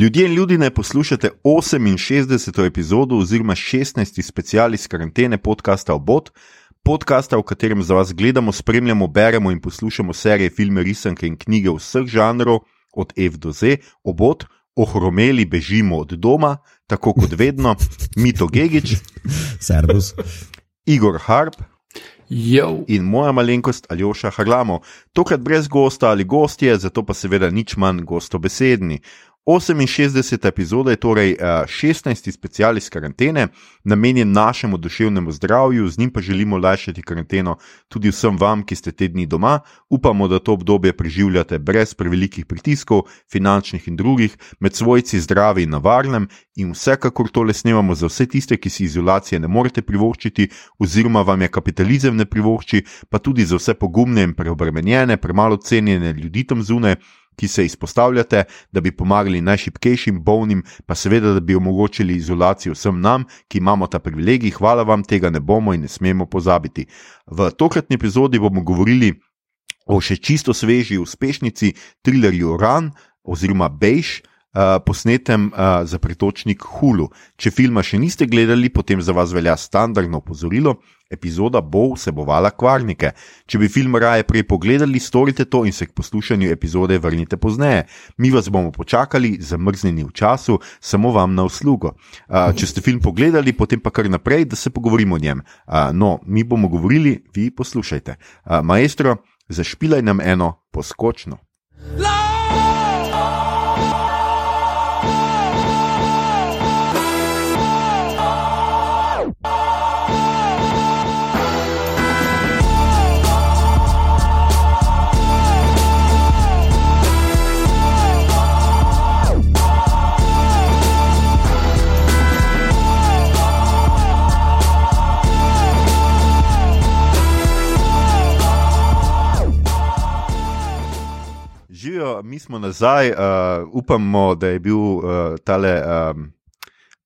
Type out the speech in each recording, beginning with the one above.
Ljudje in ljudje ne poslušate 68. epizodo oziroma 16. special iz karantene podcasta Obot, podcasta, v katerem za vas gledamo, spremljamo, beremo in poslušamo serije, filme, risanke in knjige vseh žanrov, od F do Z, Obot, ohromeli bežimo od doma, tako kot vedno, Mito Gigič, Servus. Igor Harp. Jo. In moja malenkost Aljoša Harlamo, tokrat brez gosta ali gostje, zato pa seveda nič manj gostobesedni. 68. epizoda je torej uh, 16. special iz karantene, namenjen našemu duševnemu zdravju, z njim pa želimo lajšati karanteno tudi vsem vam, ki ste te dni doma. Upamo, da to obdobje preživljate brez prevelikih pritiskov, finančnih in drugih, med svojci zdravi in na varnem. In vsekakor tole snemamo za vse tiste, ki si izolacije ne morete privoščiti, oziroma vam je kapitalizem ne privošči, pa tudi za vse pogumne in preobremenjene, premalo cenjene ljudi tam zunaj ki se izpostavljate, da bi pomagali najšipkejšim, bolnim, pa seveda, da bi omogočili izolacijo vsem nam, ki imamo ta privilegij. Hvala vam, tega ne bomo in ne smemo pozabiti. V tokratni epizodi bomo govorili o še čisto sveži uspešnici trilerju Ran oziroma Bejš. Uh, posnetem uh, za pretočnik Hulu. Če filma še niste gledali, potem za vas velja standardno opozorilo: epizoda bo vsebovala kvarnike. Če bi film raje prej pogledali, storite to in se k poslušanju epizode vrnite pozneje. Mi vas bomo počakali, zamrznjeni v času, samo vam na uslugo. Uh, če ste film pogledali, potem pa kar naprej, da se pogovorimo o njem. Uh, no, mi bomo govorili, vi poslušajte. Uh, maestro, zašpilaj nam eno poskočno. Živijo, mi smo nazaj, uh, upamo, da je bil uh, tale um,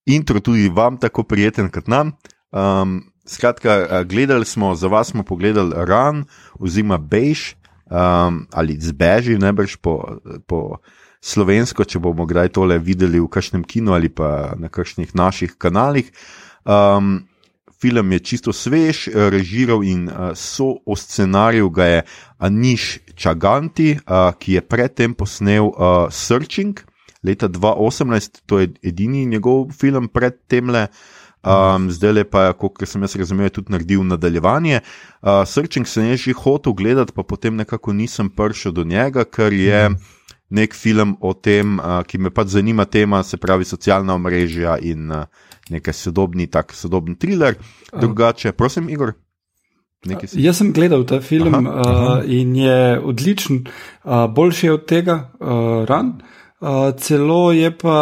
intro tudi vam tako prijeten kot nam. Um, skratka, gledali smo, za vas smo pogledali Run, oziroma Bež um, ali Zbeži, najbrž po, po slovensko, če bomo kdaj tole videli v kakšnem kinu ali pa na kakšnih naših kanalih. Um, Film je čisto svež, režiral in uh, so o scenariju ga je Aniš Čaganti, uh, ki je predtem posnel Searching leta 2018, to je edini njegov film pred tem le. Um, zdaj le pa, kot sem jaz razumel, tudi naredil nadaljevanje. Uh, Searching sem že hotel gledati, pa potem nekako nisem prišel do njega, ker je nek film o tem, uh, ki me pač zanima, tema, se pravi socialna omrežja in uh, nekaj sodobni, tak sodoben thriller. Drugače, prosim, Igor. Jaz sem gledal ta film aha, aha. Uh, in je odličen, uh, boljši od tega, uh, ran. Uh, celo je pa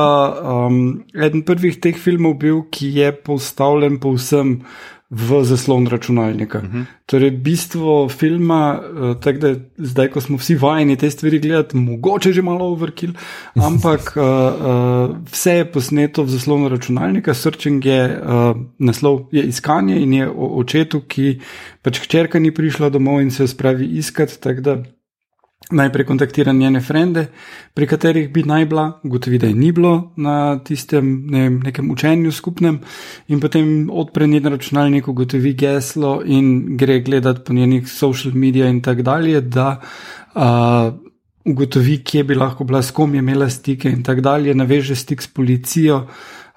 um, eden prvih teh filmov bil, ki je postavljen povsem v zaslon računalnika. Uh -huh. Torej, bistvo filma, uh, tako da zdaj, ko smo vsi vajeni te stvari gledati, mogoče že malo overkill, ampak uh, uh, vse je posneto v zaslonu računalnika. Searching je uh, naslov, je iskanje in je o očetu, ki pač hčerka ni prišla domov in se spravi iskati najprej kontaktira njene frende, pri katerih bi naj bila, gotovi, da je ni bilo na tistem ne vem, nekem učenju skupnem, in potem odpre njen računalnik, ugotovi geslo in gre gledati po njenih social medijih in tako dalje, da uh, ugotovi, kje bi lahko bila, s kom je imela stike in tako dalje, naveže stik s policijo.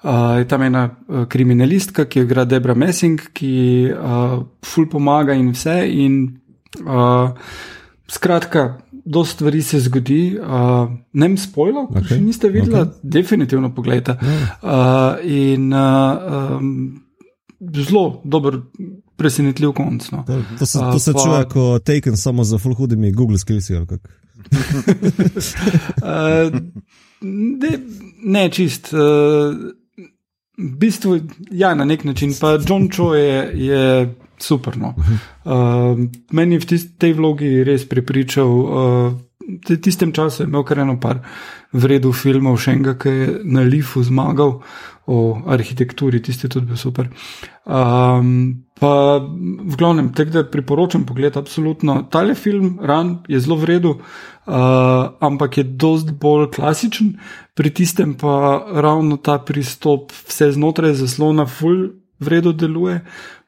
Uh, je tam ena kriminalistka, ki jo igra Debra Messing, ki uh, ful pomaga in vse. In, uh, skratka, do stvari se zgodi, uh, ne vem, spojlo, okay. če niste videli, okay. definitivno pogledajte. Uh, in uh, um, zelo dober, presenetljiv konc. No. To, to se, to se uh, čuje, ko teken samo za full hudimi Google skills. uh, ne, ne, čist. Uh, v bistvu, ja, na nek način. Pa John Cho je. je super. No. Uh, meni je v tej vlogi res pripričal. Uh, v tistem času je imel kar eno par vredov filmov, še enega, ki je na Lifu zmagal, o arhitekturi, tisti tudi bil super. Um, pa v glavnem, tek da priporočam pogled, absolutno. Tale film, Ran, je zelo vredu, uh, ampak je dost bolj klasičen, pri tistem pa ravno ta pristop vse znotraj zaslona full vredu deluje.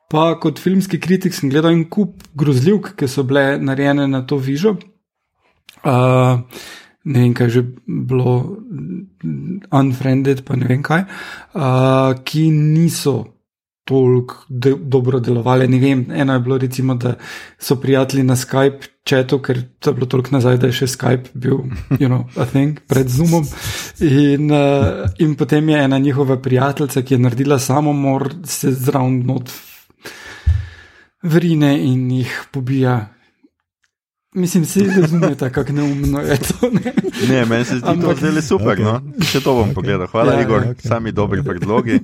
Pa kot filmski kritik sem gledal en kup grozljivk, ki so bile narejene na to vižo. Uh, ne vem, kaj že bilo, unfriended, pa ne vem kaj, uh, ki niso toliko de dobro delovali. Ne vem, eno je bilo recimo, da so prijatelji na Skype četu, ker to je bilo toliko nazaj, da je še Skype bil, you know, a thing, pred Zoomom. In, uh, in potem je ena njihova prijateljica, ki je naredila samomor, se zraven not vrine in jih pobija. Mislim, se razumete, kako neumno je to. Ne, ne meni se zdi Ampak, to zelo super. Okay. No? Še to bom pogledal. Hvala, ja, Igor, okay. sami dobri predlogi.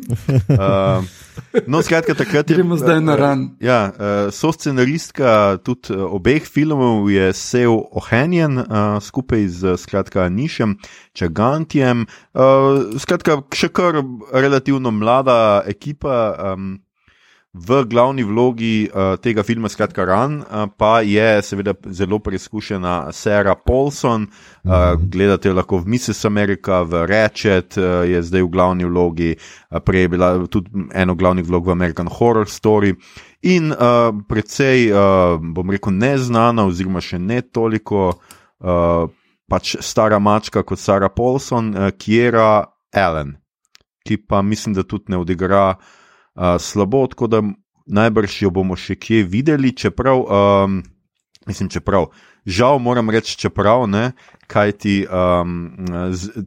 Uh, no, skratka, takrat je. Gremo zdaj na ran. Ja, uh, so scenaristka tudi uh, obeh filmov, je Sev Ohenjen uh, skupaj z skratka, Nišem Čagantjem. Uh, skratka, še kar relativno mlada ekipa. Um, V glavni vlogi uh, tega filma, skratka, Run, uh, pa je seveda zelo preizkušena Sarah Paulson. Uh, mhm. Gledate lahko v Mrs. America, v Ratchet, uh, je zdaj v glavni vlogi, uh, prej je bila tudi eno glavnih vlog v American Horror Story. In uh, precej, uh, bom rekel, neznana, oziroma še ne toliko uh, pač stara mačka kot Sarah Paulson, uh, Kiera Allen, ki pa mislim, da tudi ne odigra slabo, tako da najbrž jo bomo še kje videli, čeprav, um, mislim, čeprav, žal moram reči, čeprav ne, kaj ti um,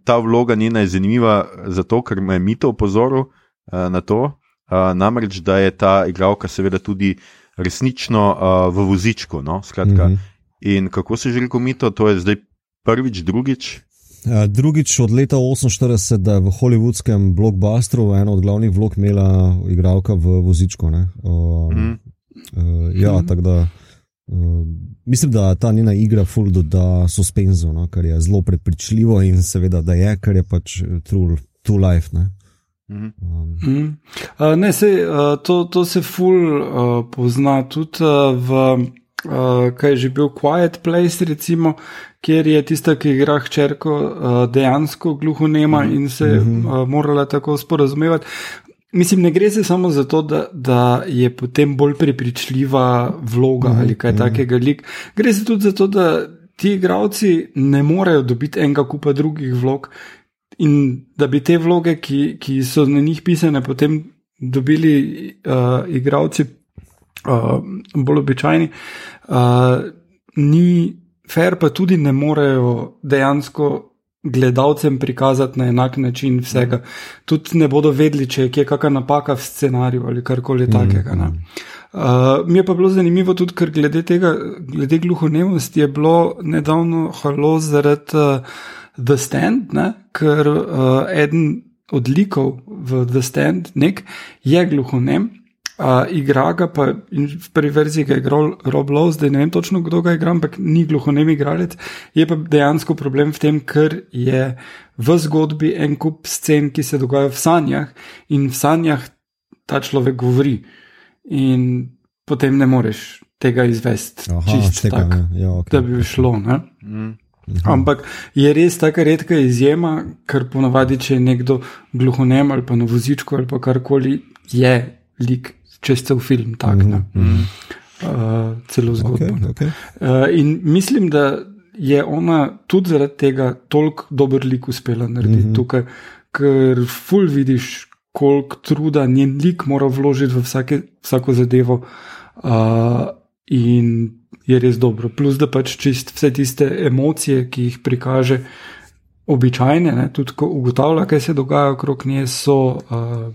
ta vloga njena je zanimiva, zato ker me je mito opozoril uh, na to, uh, namreč da je ta igralka seveda tudi resnično uh, v vozičku. No? Skratka, mm -hmm. In kako se že reko mito, to je zdaj prvič, drugič. Ja, drugič od leta 1948, da je v hollywoodskem blockbusteru ena od glavnih vlog imela igralka v vozičku. Um, mm. uh, ja, mm. tako da uh, mislim, da ta njena igra full doda suspenzo, no, kar je zelo prepričljivo in seveda, da je, ker je pač true, true life. Ne. Um. Mm. Uh, ne, sej, uh, to, to se ful uh, pozna tudi uh, v uh, kaj je že bil Quiet Place, recimo, kjer je tista, ki igra hčerko, uh, dejansko gluhonema mm -hmm. in se mm -hmm. uh, morala tako sporazumevati. Mislim, ne gre se samo za to, da, da je potem bolj prepričljiva vloga mm -hmm. ali kaj -hmm. takega. Lik. Gre se tudi za to, da ti igravci ne morejo dobiti enega kupa drugih vlog in da bi te vloge, ki, ki so na njih pisane, potem dobili uh, igravci uh, bolj običajni, uh, ni fair, pa tudi ne morejo dejansko gledalcem prikazati na enak način vsega. Tudi ne bodo vedeli, če je kakšna napaka v scenariju ali karkoli mm. takega. Uh, mi je pa bilo zanimivo tudi, ker glede tega, glede gluhonemosti, je bilo nedavno halo zaradi uh, The Stand, ne? ker uh, eden od likov v The Stand, nek, je gluhonem Uh, igra ga pa in v prvi verziji ga je igral Rob Lowe, zdaj ne vem točno, kdo ga igra, ampak ni gluhonem igralec. Je pa dejansko problem v tem, ker je v zgodbi en kup scen, ki se dogajajo v sanjah in v sanjah ta človek govori in potem ne moreš tega izvesti čisto tako, ja, okay. da bi šlo. Mm. Ampak je res taka redka izjema, ker ponavadi, če je nekdo gluhonem ali pa na vozičku ali pa karkoli, je lik čez cel film, tako mm -hmm. uh, celo zgodbo. Okay, okay. Uh, in mislim, da je ona tudi zaradi tega toliko dober lik uspela narediti mm -hmm. tukaj, ker ful vidiš, koliko truda njen lik mora vložiti v vsake, vsako zadevo. Uh, in je res dobro. Plus, da pač čist vse tiste emocije, ki jih prikaže. Običajne, ne, tudi ko ugotavlja, kaj se dogaja okrog nje, so uh,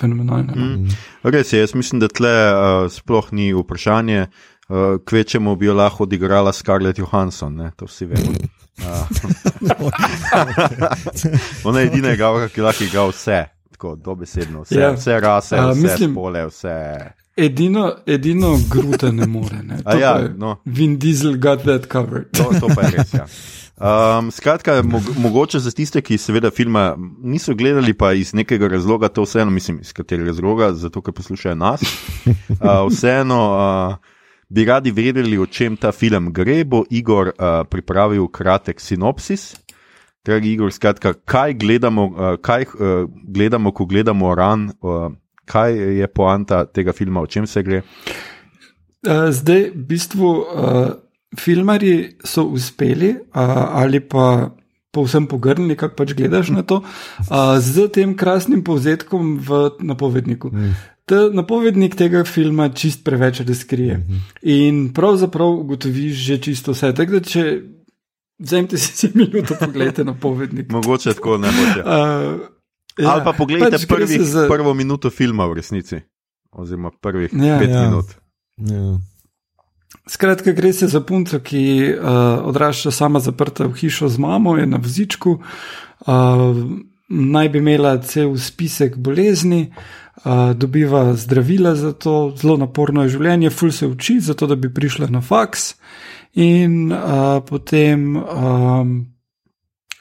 fenomenalne. No. Mm. Res je, jaz mislim, da tle uh, sploh ni vprašanje, uh, kvečemu bi jo lahko odigrala Scarlett Johansson, ne? to vsi vemo. Ona je edina igralka, ki lahko igra vse, tako dobesedno, vse, ja. vse rase, vse uh, mislim, pole, vse. Edino, edino gruta ne more. Ne? Ja, no. Vin Diesel got that covered. to, to pa je res. Ja. Um, skratka, mo mogoče za tiste, ki seveda filma niso gledali, pa iz nekega razloga, to vseeno, mislim, iz katerega razloga, zato ker poslušajo nas. Uh, vseeno uh, bi radi vedeli, o čem ta film gre. Bo Igor uh, pripravil kratek sinopsis. Dragi Igor, skratka, kaj gledamo, uh, kaj, uh, gledamo ko gledamo ran, uh, kaj je poanta tega filma, o čem se gre? Uh, zdaj, v bistvu. Uh filmari so uspeli ali pa povsem pogrnili, kako pač gledaš na to, z tem krasnim povzetkom v napovedniku. Mm. Ta napovednik tega filma čist preveč razkrije. Mm -hmm. In pravzaprav ugotoviš že čisto vse. Tako da, če vzamete si minuto, pogledajte napovednik. Mogoče tako ne bo. Uh, ja. Ali pa pogledajte pač prvih, za... prvo minuto filma v resnici, oziroma prvih ja, pet ja. minut. Ja. Skratka, gre se za punco, ki uh, odrašča sama zaprta v hišo z mamo, je na vzičku, uh, naj bi imela cel spisek bolezni, uh, dobiva zdravila za to, zelo naporno je življenje, ful se uči, zato da bi prišla na faks, in uh, potem um,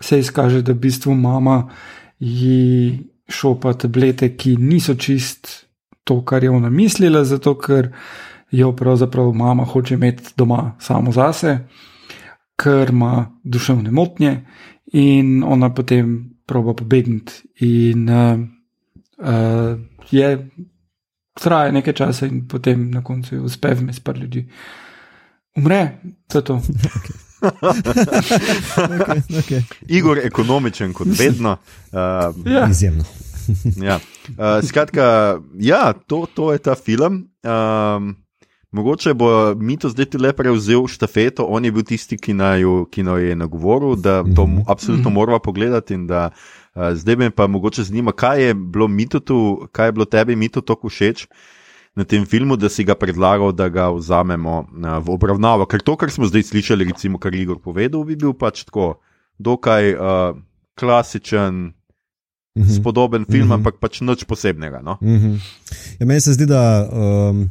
se izkaže, da v bistvu mama ji šopa tablete, ki niso čist to, kar je ona mislila, zato ker jo pravzaprav mama hoče imeti doma samo zase, ker ima duševne motnje in ona potem proba pobegniti. In uh, uh, je traja nekaj časa, in potem na koncu uspe vmes par ljudi. Umre, to je to. okay, okay. Igor je ekonomičen, kot vedno. Uh, ja. Izjemno. ja. uh, skratka, ja, to, to je ta film. Um, Mogoče bo Mito zdaj le prevzel štafeto, on je bil tisti, ki naj jo je nagovoril, da to mm -hmm. absolutno -hmm. moramo pogledati. Da, uh, zdaj me pa mogoče zanima, kaj je bilo Mito tu, kaj je bilo tebi Mito tako všeč na tem filmu, da si ga predlagal, da ga vzamemo uh, v obravnavo. Ker to, kar smo zdaj slišali, recimo, kar Igor povedal, bi bil pač tako, dokaj uh, klasičen. Mm -hmm. Spodoben film, mm -hmm. ampak pač nič posebnega. No? Mm -hmm. ja, meni se zdi, da um,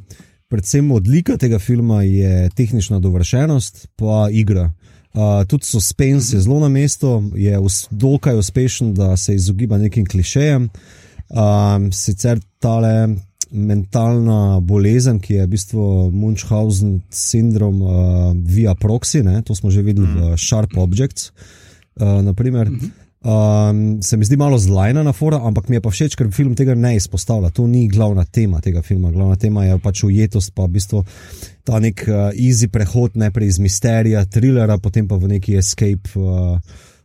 predvsem odlika tega filma je tehnična dovršenost, pa igra. Uh, tudi suspense je zelo na mestu, je dokaj uspešen, da se izogiba nekim klišejem. Um, sicer tale mentalna bolezen, ki je v bistvu Munchausen sindrom uh, via proxy, ne, to smo že videli v mhm. Sharp Objects. Uh, naprimer, uh -huh. Um, se mi zdi malo zlajna na fora, ampak mi je pa všeč, ker film tega ne izpostavlja. To ni glavna tema tega filma. Glavna tema je pač ujetost, pa v bistvu ta nek uh, easy prehod najprej iz misterija, trilera, potem pa v neki escape uh,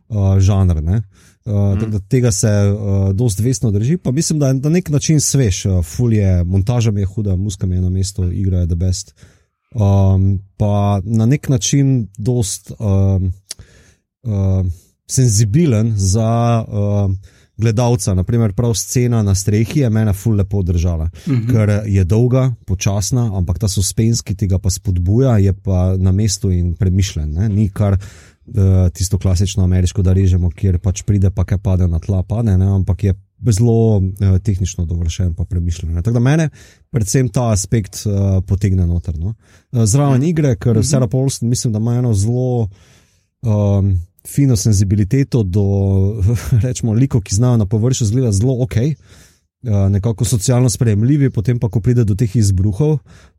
uh, žanr. Ne? Uh, mm. Tega se uh, dosta vestno drži, pa mislim, da je na nek način svež, uh, fulje, montaža mi je huda, muska mi je na mestu, igra je the best. Um, pa na nek način dosta. Um, uh, senzibilen za uh, gledalca. Naprimer, prav scena na strehi je meni ful lepo držala, uh mhm. -huh. ker je dolga, počasna, ampak ta suspens, ki tega pa spodbuja, je pa na mestu in premišljen. Ne? Ni kar uh, tisto klasično ameriško, da režemo, kjer pač pride, pa kaj pade na tla, pade, ne? ampak je. Zelo uh, tehnično dovršen, pa premišljen. Tako da mene, predvsem ta aspekt, uh, potegne noter. No? Uh, zraven mhm. igre, ker mm -hmm. Sarah Paulson, mislim, da ima eno zelo um, fino senzibiliteto do, rečemo, likov, ki znajo na površju zgledati zelo ok, eh, nekako socialno sprejemljivi, potem pa, ko pride do teh izbruhov,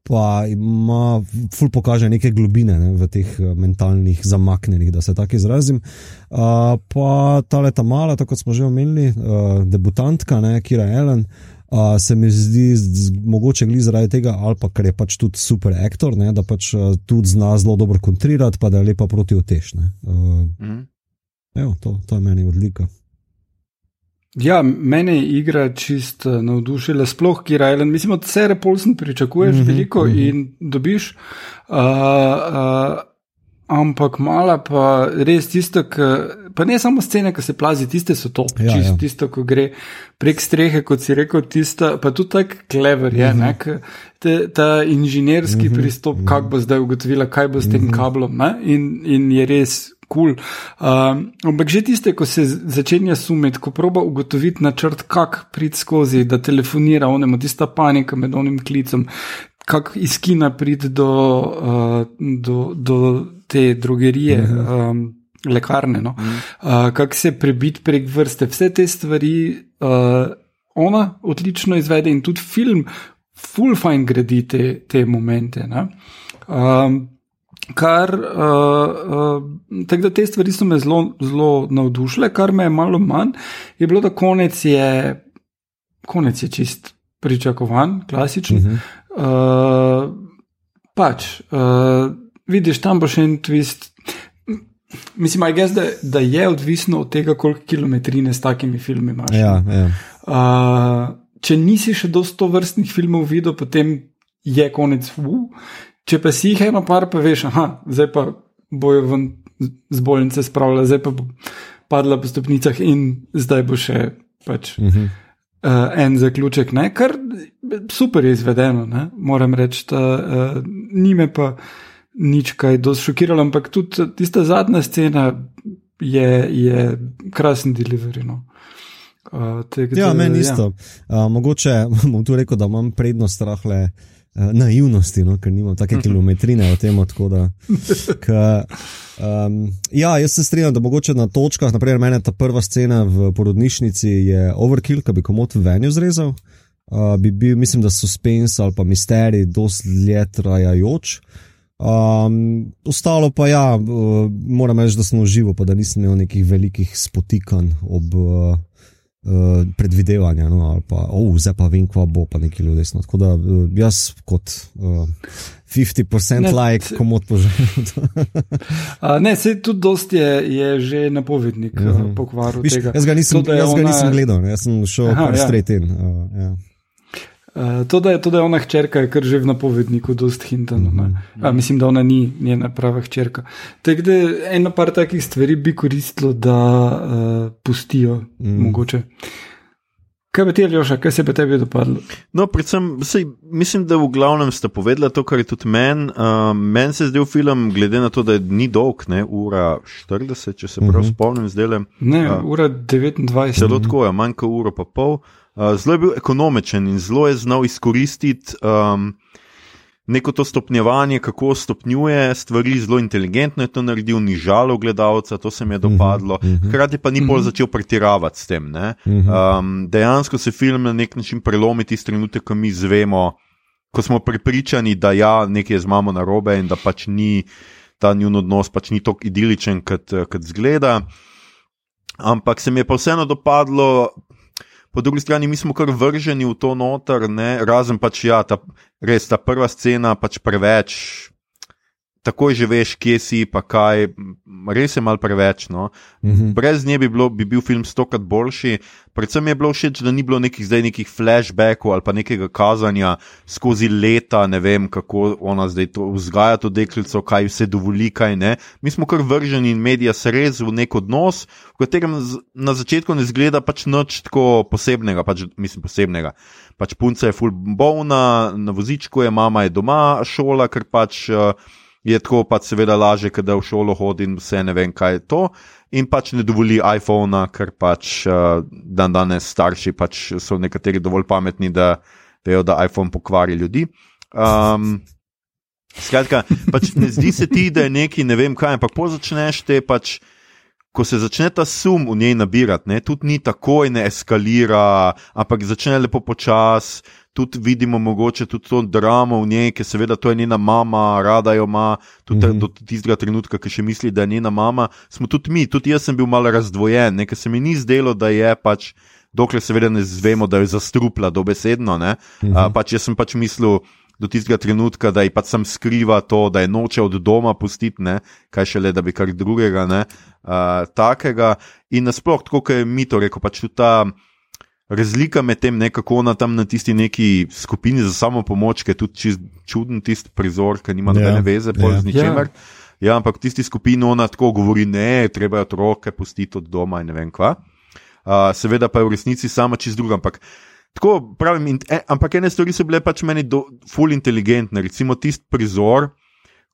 pa ima, ful pokaže neke globine ne, v teh eh, mentalnih zamaknjenih, da se tako izrazim. Uh, pa ta leta mala, tako kot smo že omenili, uh, debutantka, ne, Kira Ellen. Uh, se mi zdi, mogoče glede zaradi tega, ali pa ker je pač tudi super aktor, ne, da pač uh, tudi zna zelo dobro kontrirati, pa da je lepa proti otešne. Uh, mm. evo, to, to je meni odlika. Ja, mene je igra čist navdušila, sploh Kirajlen. Mislim, od Sere Polsen pričakuješ mm -hmm, veliko mm -hmm. in dobiš. Uh, uh, Ampak mala pa res tisto, ki, pa ne samo scene, ki se plazi, tiste so to. Ja, ja. Tisto, ko gre prek strehe, kot si rekel, tisto, pa tudi tako klever je, uh -huh. ne, ta inženirski uh mhm. -huh. pristop, uh -huh. kako bo zdaj ugotovila, kaj bo s tem uh mhm. -huh. kablom. In, in je res kul. Cool. Um, ampak že tiste, ko se začenja sumiti, ko proba ugotoviti načrt, kako priti skozi, da telefonira onemu, tista panika med onim klicem, kako iz kina priti do, uh, do, do te drogerije. Um, lekarne, no? mm. uh, kako se prebiti prek vrste, vse te stvari. Uh, Ona odlično izvede in tudi film, full fine gradi te, te momente. Um, kar, uh, uh, tako da te stvari so me zelo, zelo navdušile, kar me je malo manj, je bilo, da konec je, konec je čist pričakovan, klasičen. Uh -huh. uh, pač, uh, vidiš, tam bo še en twist. Mislim, guess, da, da je odvisno od tega, koliko kilometrine s takimi filmi imaš. Ja, ja. Uh, če nisi še dosto vrstnih filmov videl, potem je konec. Uh. Če pa si jih eno par, pa veš, aha, zdaj pa bojo ven z bolnice spravljali, zdaj pa bo padla po stopnicah in zdaj bo še pač, uh -huh. uh, en zaključek. Ne? Kar super je izvedeno, ne? moram reči, da uh, ni me pa nič kaj dosti šokiralo, ampak tudi tista zadnja scena je, je krasen delivery. No? Uh, ja, meni ja. isto. Uh, mogoče bom tu rekel, da imam prednost rahle. Eh, naivnosti, no, ker nimam take mhm. kilometrine o tem. Da, ka, um, ja, jaz se strinjam, da mogoče na točkah, naprimer, meni ta prva scena v porodnišnici je overkill, ki bi komot venju zrezal. Uh, bi bil, mislim, da suspense ali pa misterij, dosti dlje trajajoč. Um, ostalo pa ja, uh, moram reči, da sem užival, pa da nisem imel nekih velikih spotikanj ob. Uh, uh, predvidevanja, no, ali pa, oh, zdaj pa vem, kva bo, pa nekaj ljudi. No. Tako da uh, jaz kot uh, 50% ne, like, komod poželim. ne, se tudi dosti je, je že napovednik uh -huh. pokvaril tega. Jaz ga nisem, to, jaz ga nisem gledal, jaz sem šel kar ja. straight in. Uh, yeah. Uh, to, da je, to, da je ona hčerka, je kar že v napovedniku, dosta hintano. Mm -hmm. Mislim, da ona ni njena prava hčerka. Tako da ena par takih stvari bi koristilo, da uh, pustijo, mm. mogoče. Kaj bi ti, Aljoša, kaj se bi tebi dopadlo? No, predvsem, sej, mislim, da v glavnem ste povedali to, kar je tudi meni. Uh, meni se je zdel film, glede na to, da je ni dolg, ne, ura 40, če se prav mm -hmm. spomnim, zdaj le. Ne, uh, ura 29. Zelo tako je, manjka uro pa pol. Uh, Uh, zelo je bil ekonomičen in zelo je znal izkoristiti um, neko to stopnjevanje, kako stopnjuje stvari, zelo inteligentno je to naredil, ni žalo gledalca, to se mi je mhm, dopadlo. Mhm. Hkrati pa ni bolj mhm. začel pretiravati s tem. Um, dejansko se film na nek način prelomi tisti trenutek, ko mi zvemo, ko smo prepričani, da ja, nekaj je z mamo na robe in da pač ni ta njun odnos pač ni tako idiličen, kot, kot zgleda. Ampak se mi je pa vseeno dopadlo, po drugi strani mi smo kar vrženi v to noter, ne? razen pač ja, ta, res ta prva scena pač preveč takoj že veš, kje si, pa kaj, res je malo preveč. No? Mm -hmm. Brez nje bi, bilo, bi bil film stokrat boljši. Predvsem mi je bilo všeč, da ni bilo nekih, zdaj, nekih flashbackov ali pa nekega kazanja skozi leta, ne vem, kako ona zdaj to vzgaja to deklico, kaj vse dovoli, kaj ne. Mi smo kar vrženi in medija se res v nek odnos, v katerem na začetku ne zgleda pač nič tako posebnega, pač, mislim posebnega. Pač punca je full bolna, na vozičku je, mama je doma, šola, ker pač. Uh, je tako pač seveda lažje, da v šolo hodi in vse ne vem, kaj je to. In pač ne dovoli iPhona, ker pač uh, dan danes starši pač so nekateri dovolj pametni, da vejo, da iPhone pokvari ljudi. Um, skratka, pač ne zdi se ti, da je neki, ne vem kaj, ampak po začneš te pač. Ko se začne ta sum v njej nabirati, ne, tudi ni takoj, ne eskalira, ampak začne lepo počasi, tudi vidimo mogoče tudi to dramo v njej, ki seveda to je njena mama, rada jo ima, tudi mm -hmm. do tistega trenutka, ki še misli, da je njena mama, smo tudi mi, tudi jaz sem bil malo razdvojen, nekaj se mi ni zdelo, da je pač, dokler seveda ne zvemo, da je zastrupla dobesedno, ne, mm -hmm. pač jaz sem pač mislil. Do tistega trenutka, da je pač sam skriva to, da je noče od doma pustiti, ne? kaj še le, da bi kar drugega, uh, takega. In nasplošno, kot je mi to rekel, pač tudi ta razlika med tem, ne, kako ona tam na tisti neki skupini za samo pomoč, ki je tudi čuden tisti prizor, ki nima nobene yeah. veze yeah. z ničemer. Yeah. Ja, ampak v tisti skupini ona tako govori, ne, treba je otroke pustiti od doma in ne vem kva. Uh, seveda pa je v resnici sama čist druga. Ampak, tako pravim, in, e, ampak ene stvari so bile pač meni do, full inteligentne. Recimo tisti prizor,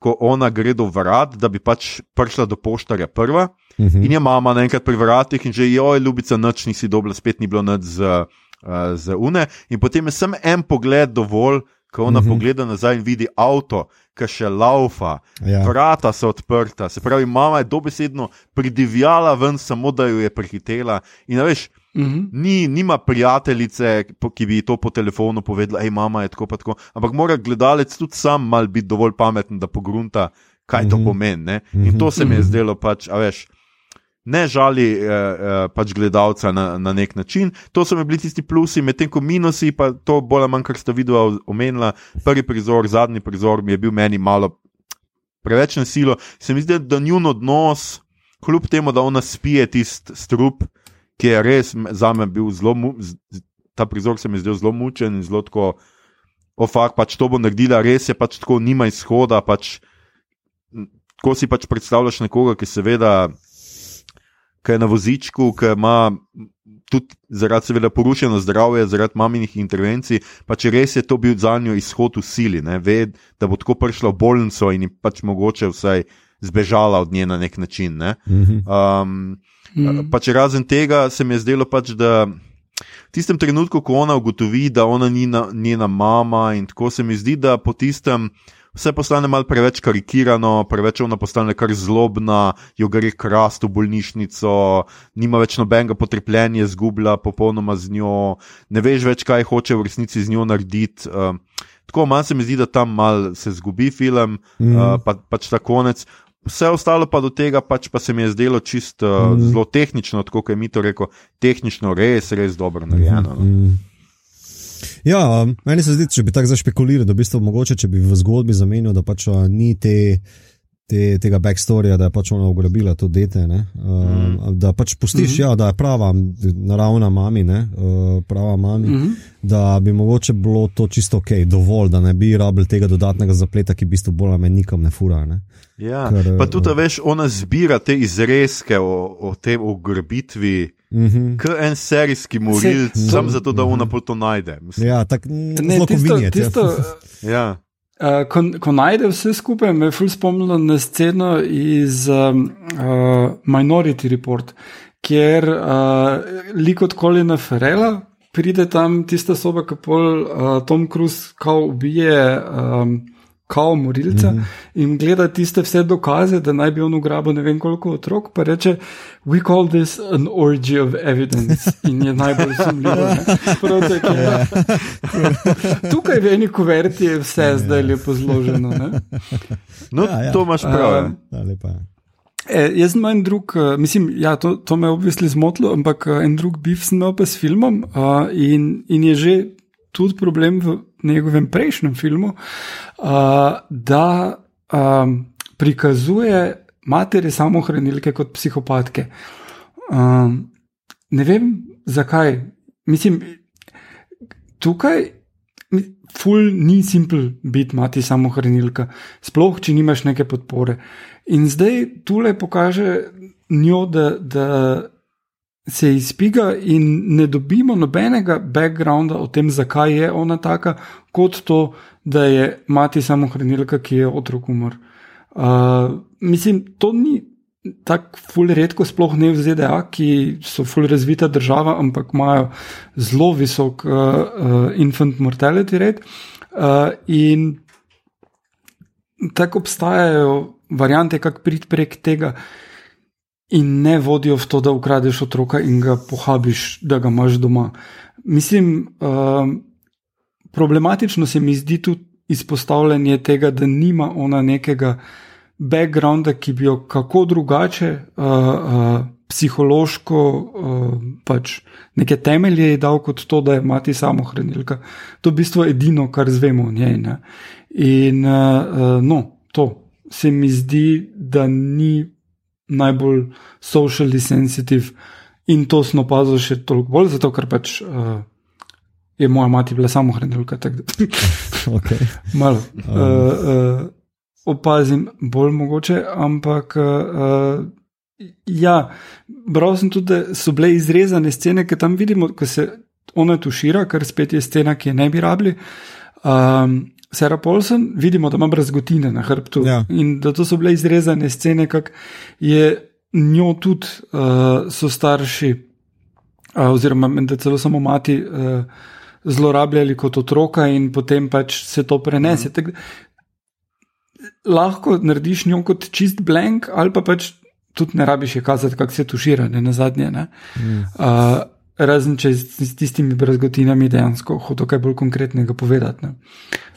ko ona gre do vrat, da bi pač prišla do poštarja prva. Uh mhm. -huh. In je mama naenkrat pri vratih in že jo je ljubica noč, nisi dobila, spet ni bilo noč z, uh, z une. In potem je samo en pogled dovolj, ko ona mm -hmm. pogleda nazaj in vidi avto, ki še laufa, ja. vrata so odprta. Se pravi, mama je dobesedno pridivjala ven, samo da jo je prehitela. In veš, mm -hmm. ni, nima prijateljice, ki bi to po telefonu povedala, hej, mama je tako, tako. Ampak mora gledalec tudi sam mal biti dovolj pameten, da pogrunta, kaj mm -hmm. to mhm. pomeni. -hmm. In to se mi je mhm. zdelo pač, a veš ne žali eh, eh, pač gledalca na, na nek način. To so mi bili tisti plusi, medtem ko minusi, pa to bolj ali manj, kar ste videli, omenila. Prvi prizor, zadnji prizor mi je bil meni malo preveč na silo. Se mi zdi, da njun odnos, kljub temu, da ona spije tisti strup, ki je res za me bil zelo, ta prizor se mi zdel zelo mučen in zelo tako. O, fakt, pač to bo naredila, res je pač tako, nima izhoda. Pač, ko si pač predstavljaš nekoga, ki seveda ki je na vozičku, ki ima tudi zaradi seveda porušeno zdravje, zaradi maminih intervencij, pa če res je to bil za njo izhod v sili, ne, ve, da bo tako prišla v bolnico in pač mogoče vsaj zbežala od nje na nek način. Ne. Um, pa če razen tega se mi je zdelo pač, da. V tistem trenutku, ko ona ugotovi, da ona ni na, njena mama, in tako se mi zdi, da po tistem, vse postane malo preveč karikirano, preveč ona postane kar zlobna, jo gre krast v bolnišnico, nima več nobenega potrpljenja, zgublja popolnoma z njo, ne veš več, kaj hoče v resnici z njo narediti. Uh, tako manj se mi zdi, da tam mal se zgubi film, mm. uh, pa, pač ta konec. Vse ostalo pa do tega pač pa se mi je zdelo čisto uh, mm. zelo tehnično, tako kot je mi to rekel, tehnično res, res dobro narejeno. Mm. No. Ja, meni se zdi, če bi tako zašpekuliral, da bi to mogoče, če bi v zgodbi zamenjal, da pač ni te, te, tega backstorija, da je pač ona ugrabila to dete. Mm. Da pač pustiš, mm -hmm. ja, da je prava, naravna mami, ne, prava mami, mm -hmm. da bi mogoče bilo to čisto ok, dovolj, da ne bi rabili tega dodatnega zapleta, ki v bistvu bolj manj nikom ne fura. Ne. Ja, Ker, pa tudi, uh, veš, ona zbira te izrezke o, o tem ugrabitvi. Mm -hmm. Kot en serijski morilc, samo zato, da ona -hmm. to najde. Ja, tako ne tisto, tisto, ja. Uh, ko, ko najde vse skupaj, me je ful spomnilo na sceno iz um, uh, Minority Report, kjer uh, lik od Kolina Ferela pride tam tista soba, ki pol uh, Tom Cruise kao ubije. Um, kao morilca mm -hmm. in gleda tiste vse dokaze, da naj bi on ugrabil ne vem koliko otrok, pa reče: We call this an orgy of evidence in je najbolj sumljivo. Ja. Tukaj v eni kuverti je vse ja, zdaj lepo zloženo. Ne? No, ja, ja. to imaš prav. Um, E, jaz imam en drug, uh, mislim, ja, to, to me je obvisli zmotilo, ampak uh, en drug bif sem imel pa s filmom uh, in, in je že tudi problem v njegovem prejšnjem filmu, uh, da um, prikazuje matere samohranilke kot psihopatke. Um, ne vem, zakaj. Mislim, tukaj. Ful ni simpel biti mati samohranilka, sploh če nimaš neke podpore. In zdaj tule pokaže njo, da, da se izpiga in ne dobimo nobenega backgrounda o tem, zakaj je ona taka, kot to, da je mati samohranilka, ki je otrok umor. Uh, mislim, to ni tako ful redko, sploh ne v ZDA, ki so ful razvita država, ampak imajo zelo visok uh, uh, infant mortality rate. Uh, in tako obstajajo variante, kako priti prek tega in ne vodijo v to, da ukradeš otroka in ga pohabiš, da ga imaš doma. Mislim, uh, problematično se mi zdi tudi izpostavljanje tega, da nima ona nekega backgrounda, ki bi jo kako drugače. Uh, uh, Psihološko, uh, pač neke temelje je dal kot to, da je mati samohranilka. To je v bistvu edino, kar zvemo o njej. Ne? In uh, no, to se mi zdi, da ni najbolj socially sensitive in to smo opazili še toliko bolj, zato ker pač uh, je moja mati bila samo hranilka. okay. Malo. Um. Uh, uh, opazim bolj mogoče, ampak. Uh, Ja, bral sem tudi, da so bile izrezane scene, ki tam vidimo, da se ona tušira, kar spet je scena, ki je ne bi rabili. Um, Sarah Paulson, vidimo, da ima brazgotine na hrbtu ja. in da to so bile izrezane scene, kak je njo tudi uh, so starši, uh, oziroma da celo samo mati uh, zlorabljali kot otroka in potem pač se to prenese. Mm. Tak, lahko narediš njo kot čist blank, ali pa pač tudi ne rabiš je kazati, kako se tušira, ne na zadnje. Ne? Mm. Uh, razen če s tistimi brazgotinami dejansko hočeš kaj bolj konkretnega povedati.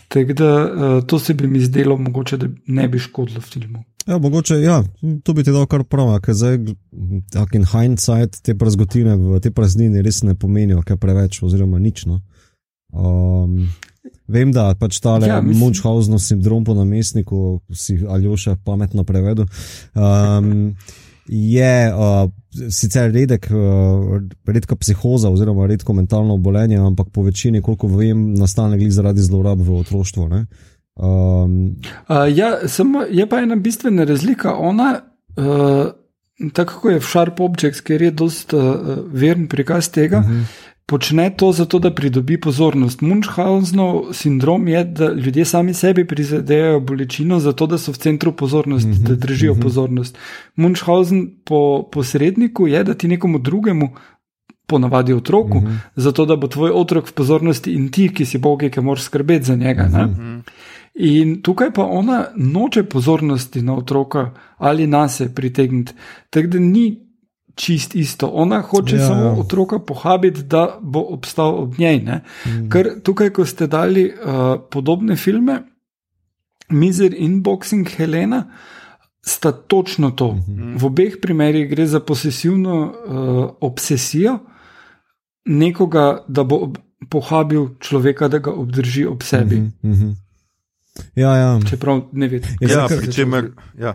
Tako da uh, to se bi mi zdelo, mogoče, da ne bi škodilo filmu. Ja, mogoče, ja, to bi ti dal kar prav, ker zdaj, tako in hindsight, te prazgotine v te praznine res ne pomenijo, kaj preveč, oziroma nič. No. Um, vem, da pač ta ja, Munchhausen sindrom po namestniku, si Aljoša pametno prevedel. Um, je uh, sicer redek, uh, redka psihoza oziroma redko mentalno obolenje, ampak po večini, koliko vem, nastane glih zaradi zlorab v otroštvu. Um, uh, ja, samo je pa ena bistvena razlika. Ona, uh, tako kot je v Sharp Objects, ker je dost uh, veren prikaz tega. Uh mhm. -huh počne to zato, da pridobi pozornost. Munchhausenov sindrom je, da ljudje sami sebi prizadevajo bolečino, zato da so v centru pozornosti, mm -hmm, da držijo mm -hmm. pozornost. Munchhausen po posredniku je, da ti nekomu drugemu. Ponavadi otroku, mm -hmm. zato da bo tvoj otrok v pozornosti in ti, ki si bog, ki moraš skrbeti za njega. Mm -hmm. In tukaj pa ona noče pozornosti na otroka ali na se pritegniti. Tako da ni čist isto. Ona hoče ja, samo ja. otroka pohabiti, da bo obstal ob njej. Mm. Ker tukaj, ko ste dali uh, podobne filme, Mizer in Boxing Helena, sta točno to. Mm -hmm. V obeh primerih gre za posesivno uh, obsesijo nekoga, da bo pohabil človeka, da ga obdrži ob sebi. Mm -hmm. Ja, ja. Čeprav ne vidim. Ja, ja, čemer, ja,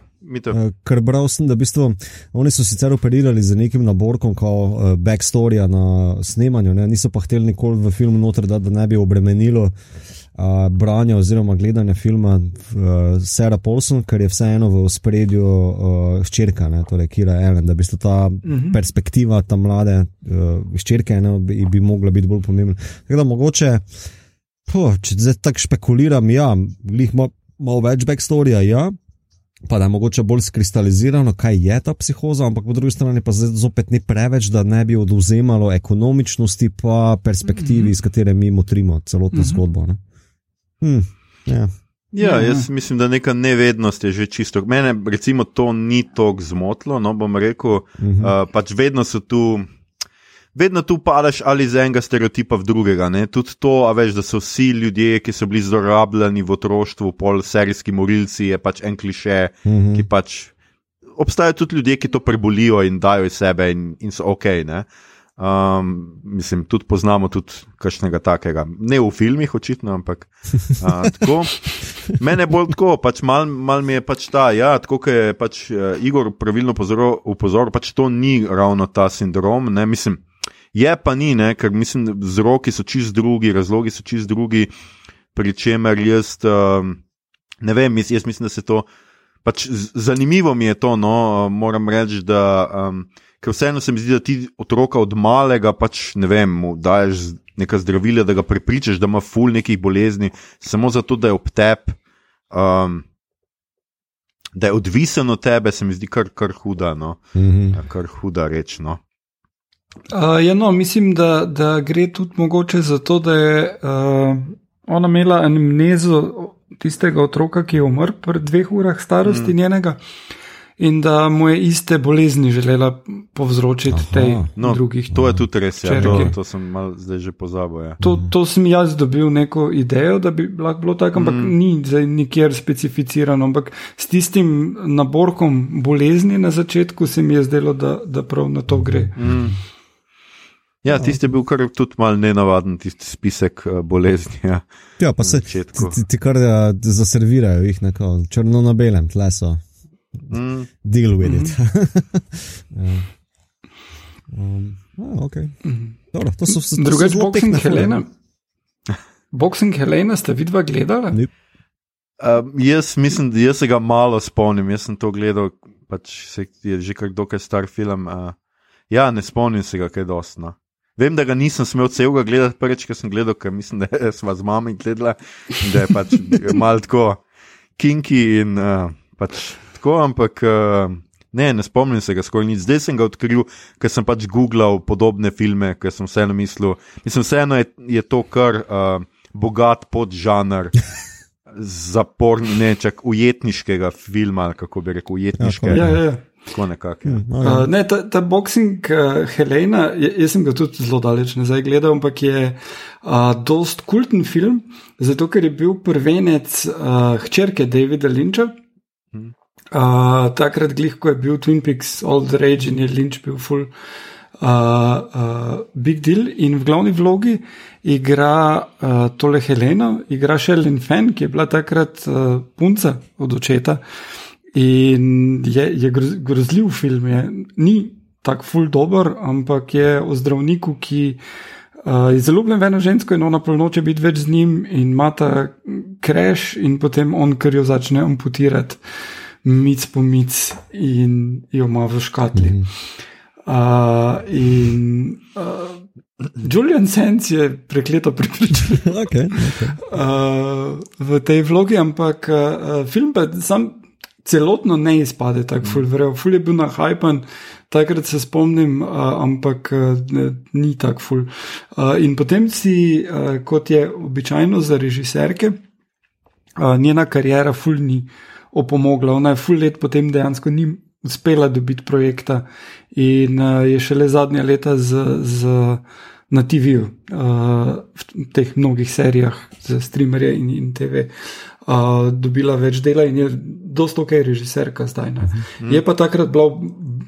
ker bral sem, da bistvo, oni so sicer operirali z nekim naborkom, kot uh, eh, backstorija na snemanju, ne? niso pa hteli nikoli v film noter, da, da ne bi obremenilo uh, branja oziroma gledanja filma uh, Sarah Paulson, ker je vseeno v spredju uh, ščirka, torej Kira Ellen, da bi ta uh mhm. -huh. perspektiva ta mlade uh, ščirke ne, bi, bi mogla biti bolj pomembna. Tako da mogoče. Puh, če zdaj tako špekuliram, ja, jih ima malo več backstorija, ja, pa da je mogoče bolj skristalizirano, kaj je ta psihoza, ampak po drugi strani pa zopet ni preveč, da ne bi oduzemalo ekonomičnosti, pa perspektivi, mm -hmm. iz katere mi motrimo celotno mm -hmm. zgodbo. Hm, ja. Ja, jaz mislim, da neka nevednost je že čisto. Mene, recimo, to ni tako zmotlo. No, bom rekel, uh -huh. uh, pač vedno so tu vedno tu padeš ali iz enega stereotipa v drugega. Ne? Tudi to, veš, da so vsi ljudje, ki so bili zlorabljeni v otroštvu, pol serijski morilci, je pač en kliše, mm -hmm. ki pač. Obstajajo tudi ljudje, ki to prebolijo in dajo iz sebe, in, in so ok. Ne? Um, mislim, tudi poznamo tudi kakšnega takega. Ne v filmih, očitno, ampak uh, tako. Mene bolj tako, pač mal, mal mi je pač ta, ja, tako kot je pač uh, Igor pravilno upozoril, pač to ni ravno ta sindrom. Ne? Mislim, Je pa ni, ne, ker mislim, vzroki so čist drugi, razlogi so čist drugi, pri čemer jaz um, ne vem, jaz, jaz mislim, da se to. Pač zanimivo mi je to, no, moram reči, da um, vseeno se mi zdi, da ti otroka od malega, pač ne vem, mu daješ neka zdravila, da ga prepričaš, da ima ful nekih bolezni, samo zato, da je ob tebi, um, da je odvisen od tebe, se mi zdi kar, kar huda, no, mm -hmm. kar huda reč. No. Uh, ja, no, mislim, da, da gre tudi mogoče za to, da je uh, ona imela amnezo tistega otroka, ki je umrl pred dveh urah starosti mm. njenega. In da mu je iste bolezni želela povzročiti Aha, tej no, drugih. To je tudi res, ja, to, to sem mal zdaj že pozabil. Ja. To, to sem jaz dobil neko idejo, da bi lahko bilo tako, ampak mm. ni zdaj nikjer specificirano. Ampak s tistim naborkom bolezni na začetku se mi je zdelo, da, da prav na to gre. Mm. Ja, tisti je bil kar tudi mal nenavaden, tisti spisek uh, bolezni. Ja, ja pa se ti, ti, ti kar ja, zaservirajo, jih neko črno na belem, tle so. Mm. Deal with it. Mm. ja. um, ah, okay. mm. Dobro, to so vse druge boxing Helena. Boxing Helena ste vidva gledali? Uh, jaz mislim, da jaz se ga malo spomnim. Jaz sem to gledal, pač se, je že kar dokaj star film. Uh, ja, ne spomnim se ga, kaj je dostno. Vem, da ga nisem smel celega gledati, prvič, ko sem gledal, ker mislim, da smo z mamo gledali in da je pač malo tako kinki in uh, pač tako, ampak uh, Ne, ne spomnim se ga skoraj nič. Zdaj sem ga odkril, ker sem pač googlal podobne filme, ker sem vseeno mislil, mislim, vseeno je, je to kar uh, bogat podžanr. Zaporni, ne čak ujetniškega filma, kako bi rekel, ujetniškega. Ja, ja, ja. Tako nekako. Hm, Uh, ne, ta, ta boxing uh, Helena, jaz sem ga tudi zelo daleč nazaj gledal, ampak je uh, dost kulten film, zato ker je bil prvenec uh, hčerke Davida Lynča. Uh, takrat, glih, ko je bil Twin Peaks, Old Rage in je Lynch bil full uh, uh, big deal. In v glavni vlogi igra uh, tole Helena, igra Sheldon Fenn, ki je bila takrat uh, punca od očeta. In je, je groz, grozljiv film, je. ni tako ful dobr, ampak je o zdravniku, ki uh, je zelo ljubljen v eno žensko in ona polnoče biti več z njim in ima ta kreš in potem on, ker jo začne amputirati, mic po mic in jo ima v škatli. Mm -hmm. uh, in uh, Julian Sands je prekleto pripričan okay, okay. uh, v tej vlogi, ampak uh, film pa sam celotno ne izpade tako ful, verjel. Ful je bil na hajpan, takrat se spomnim, uh, ampak uh, ne, ni tako ful. Uh, in potem si, uh, kot je običajno za režiserke, uh, njena karijera ful ni opomogla. Ona je ful let potem dejansko ni uspela dobiti projekta in uh, je šele zadnja leta z. z Na TV-ju, uh, v teh mnogih serijah, za streamerje in, in TV, uh, dobila več dela in je dosto ok, režiserka zdaj. Uh -huh. Je pa takrat bila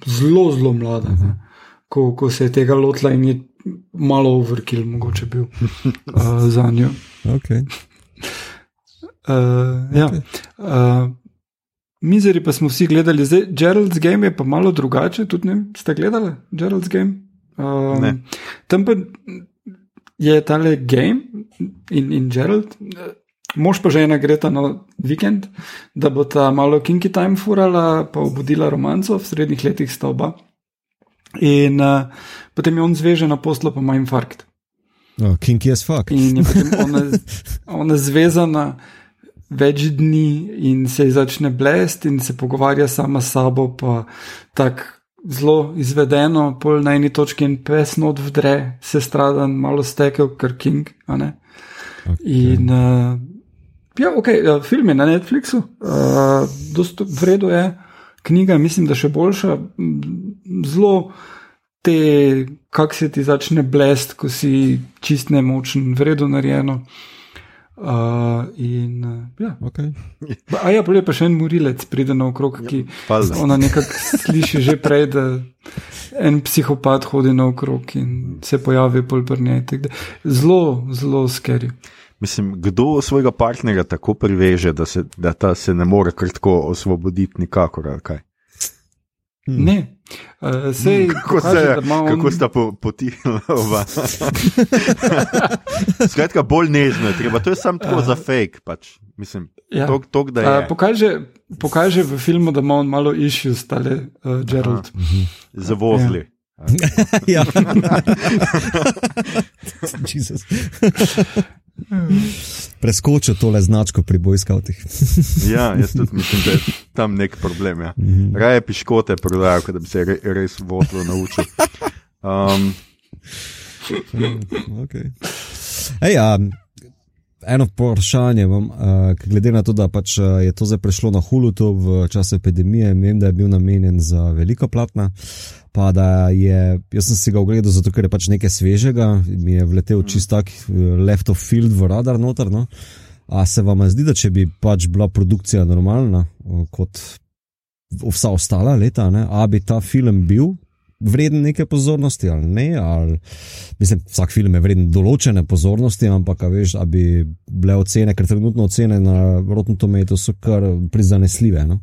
zelo, zelo mlada, uh -huh. ko, ko se je tega lotila in je malo overkill, mogoče bil uh, za njo. Okay. Uh, ja. uh, Mizeri pa smo vsi gledali, zdaj Gerald's Game je pa malo drugače, tudi ne ste gledali Gerald's Game. Um, tam pa je tale game in, in Gerald, mož pa žena greta na vikend, da bo ta malo kinky time furala, pa obudila romanco, v srednjih letih sta oba. In uh, potem je on zveže na poslu, pa ima infarkt. Oh, kinky as fuck. In je potem ona, ona zvezana več dni in se začne blest in se pogovarja sama s sabo, pa tako zelo izvedeno, pol na eni točki in pes not vdre, se stradan, malo stekel, ker King. Okay. In uh, ja, ok, uh, film je na Netflixu, uh, dosto vredno je, knjiga, mislim, da še boljša, zelo te, kak se ti začne blest, ko si čist nemočen, vredno narejeno. Uh, in, uh, ja. okay. A ja, pa še en morilec pride na okrog, ki Ja, ona nekako sliši že prej, da en psihopat hodi na okrog in se pojavi polbrnje. Zelo, zelo skeri. Mislim, kdo svojega partnerja tako priveže, da se, da ta se ne more krtko osvoboditi, nikakor. ali kaj? Hmm. Ne. Uh, sej, Kako, kaže, se, on- kako sta po, potihla oba? Skratka, bolj nežno je treba. To je samo tako za fake. Pač. Mislim, Ja. tok, tok, da je. Uh, pokaže, pokaže v filmu, da ima on malo issues, tale uh, Gerald. Zavozli. ja. Jezus. Preskočil tole značko pri bojskavtih. Ja, jaz tudi mislim, da je tam nek problem. Ja. Raje piškote prodajo, kot da bi se re, res vozilo naučil. Um, okay. Ej, a, eno vprašanje imam, a, glede na to, da pač a, je to zdaj prešlo na Hulutu v času epidemije, vem, da je bil namenjen za veliko platna. Pa da je, jaz sem si ga ogledal, zato ker je pač nekaj svežega, mi je vletel čist tak eh, left of field v radar noter. No? A se vam zdi, da če bi pač bila produkcija normalna, kot vsa ostala leta, ne? a bi ta film bil vreden neke pozornosti ali ne? Ali, mislim, vsak film je vreden določene pozornosti, ampak veš, da bi bile ocene, ker trenutno ocene na Rotten Tomatoes so kar prizanesljive. No?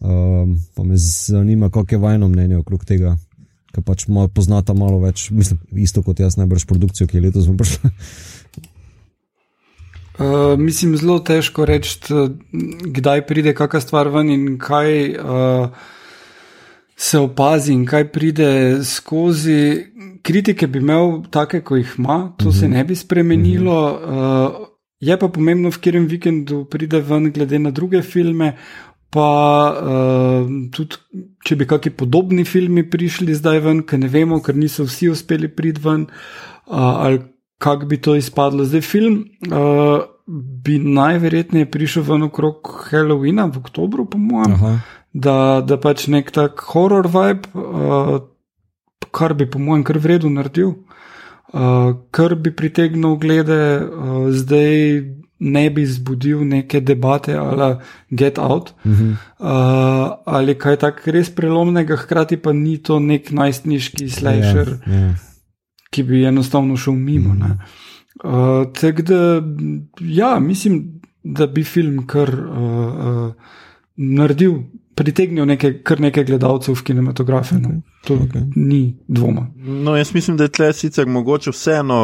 Um, pa me zanima, kako je vajno mnenje okrog tega, ker pač malo poznata malo več, mislim, isto kot jaz, najbrž produkcijo, ki je letos prišla. Uh, mislim, zelo težko reči, kdaj pride kakšna stvar ven in kaj uh, se opazi in kaj pride skozi. Kritike bi imel take, ko jih ima, to uh -huh. se ne bi spremenilo. Uh, je pa pomembno, v katerem vikendu pride ven, glede na druge filme. pa uh, tudi, če bi kakšni podobni filmi prišli zdaj ven, ker ne vemo, ker niso vsi uspeli priti ven, uh, ali kako bi to izpadlo. Zdaj film uh, bi najverjetneje prišel ven okrog Halloweena v oktobru, po mojem, da, da pač nek tak horror vibe, uh, kar bi po mojem kar vredno naredil. Uh, kar bi pritegnil glede, uh, zdaj ne bi zbudil neke debate ali get out, uh -huh. uh, ali kaj tako res prelomnega, hkrati pa ni to nek najstniški slasher, yeah, ja, yeah. Ja. ki bi enostavno šel mimo. Uh -huh. uh, Tako da, ja, mislim, da bi film kar uh, uh, naredil. Pritegnil nekaj, kar nekaj gledalcev v kinematografe. Okay. No. To okay. ni dvoma. No, jaz mislim, da je tle sicer mogoče vseeno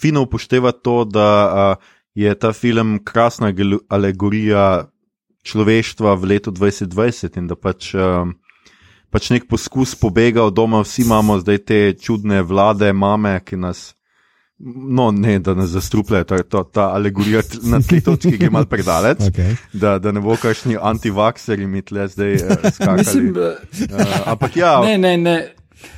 fino upoštevati to, da uh, je ta film krasna alegorija človeštva v letu 2020 in da pač, um, pač nek poskus pobega od doma, vsi imamo zdaj te čudne vlade, mame, ki nas. No, ne, da nas zastrupljajo, to je to, ta alegorija na tej točki, ki je malo predaleč. Okay. Da, da ne bo kakšni antivakseri mi tle zdaj uh, skakali. Mislim, uh, ampak ja. Ne, ne, ne.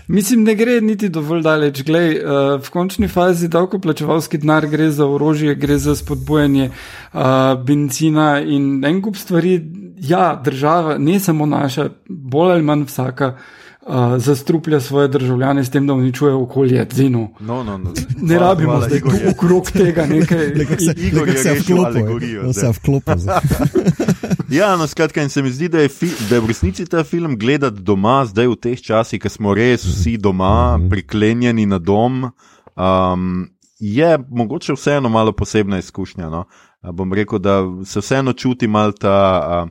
Mislim, ne gre niti dovolj daleč. Glej, uh, v končni fazi davkoplačevalski denar gre za orožje, gre za spodbujanje uh, benzina in en kup stvari. Ja, država, ne samo naša, bolj ali manj vsaka. Uh, zastruplja svoje državljane s tem, da uničuje okolje, zino. No, no, no. Ne hvala, rabimo hvala, zdaj tu okrog tega nekaj. Nekaj se vklopi. Ja, no, skratka, in se mi zdi, da je, da je v resnici ta film gledati doma, zdaj v teh časih, ki smo res vsi doma, mhm. priklenjeni na dom, um, je mogoče vseeno malo posebna izkušnja. No? Bom rekel, da se vseeno čuti malo ta. Uh,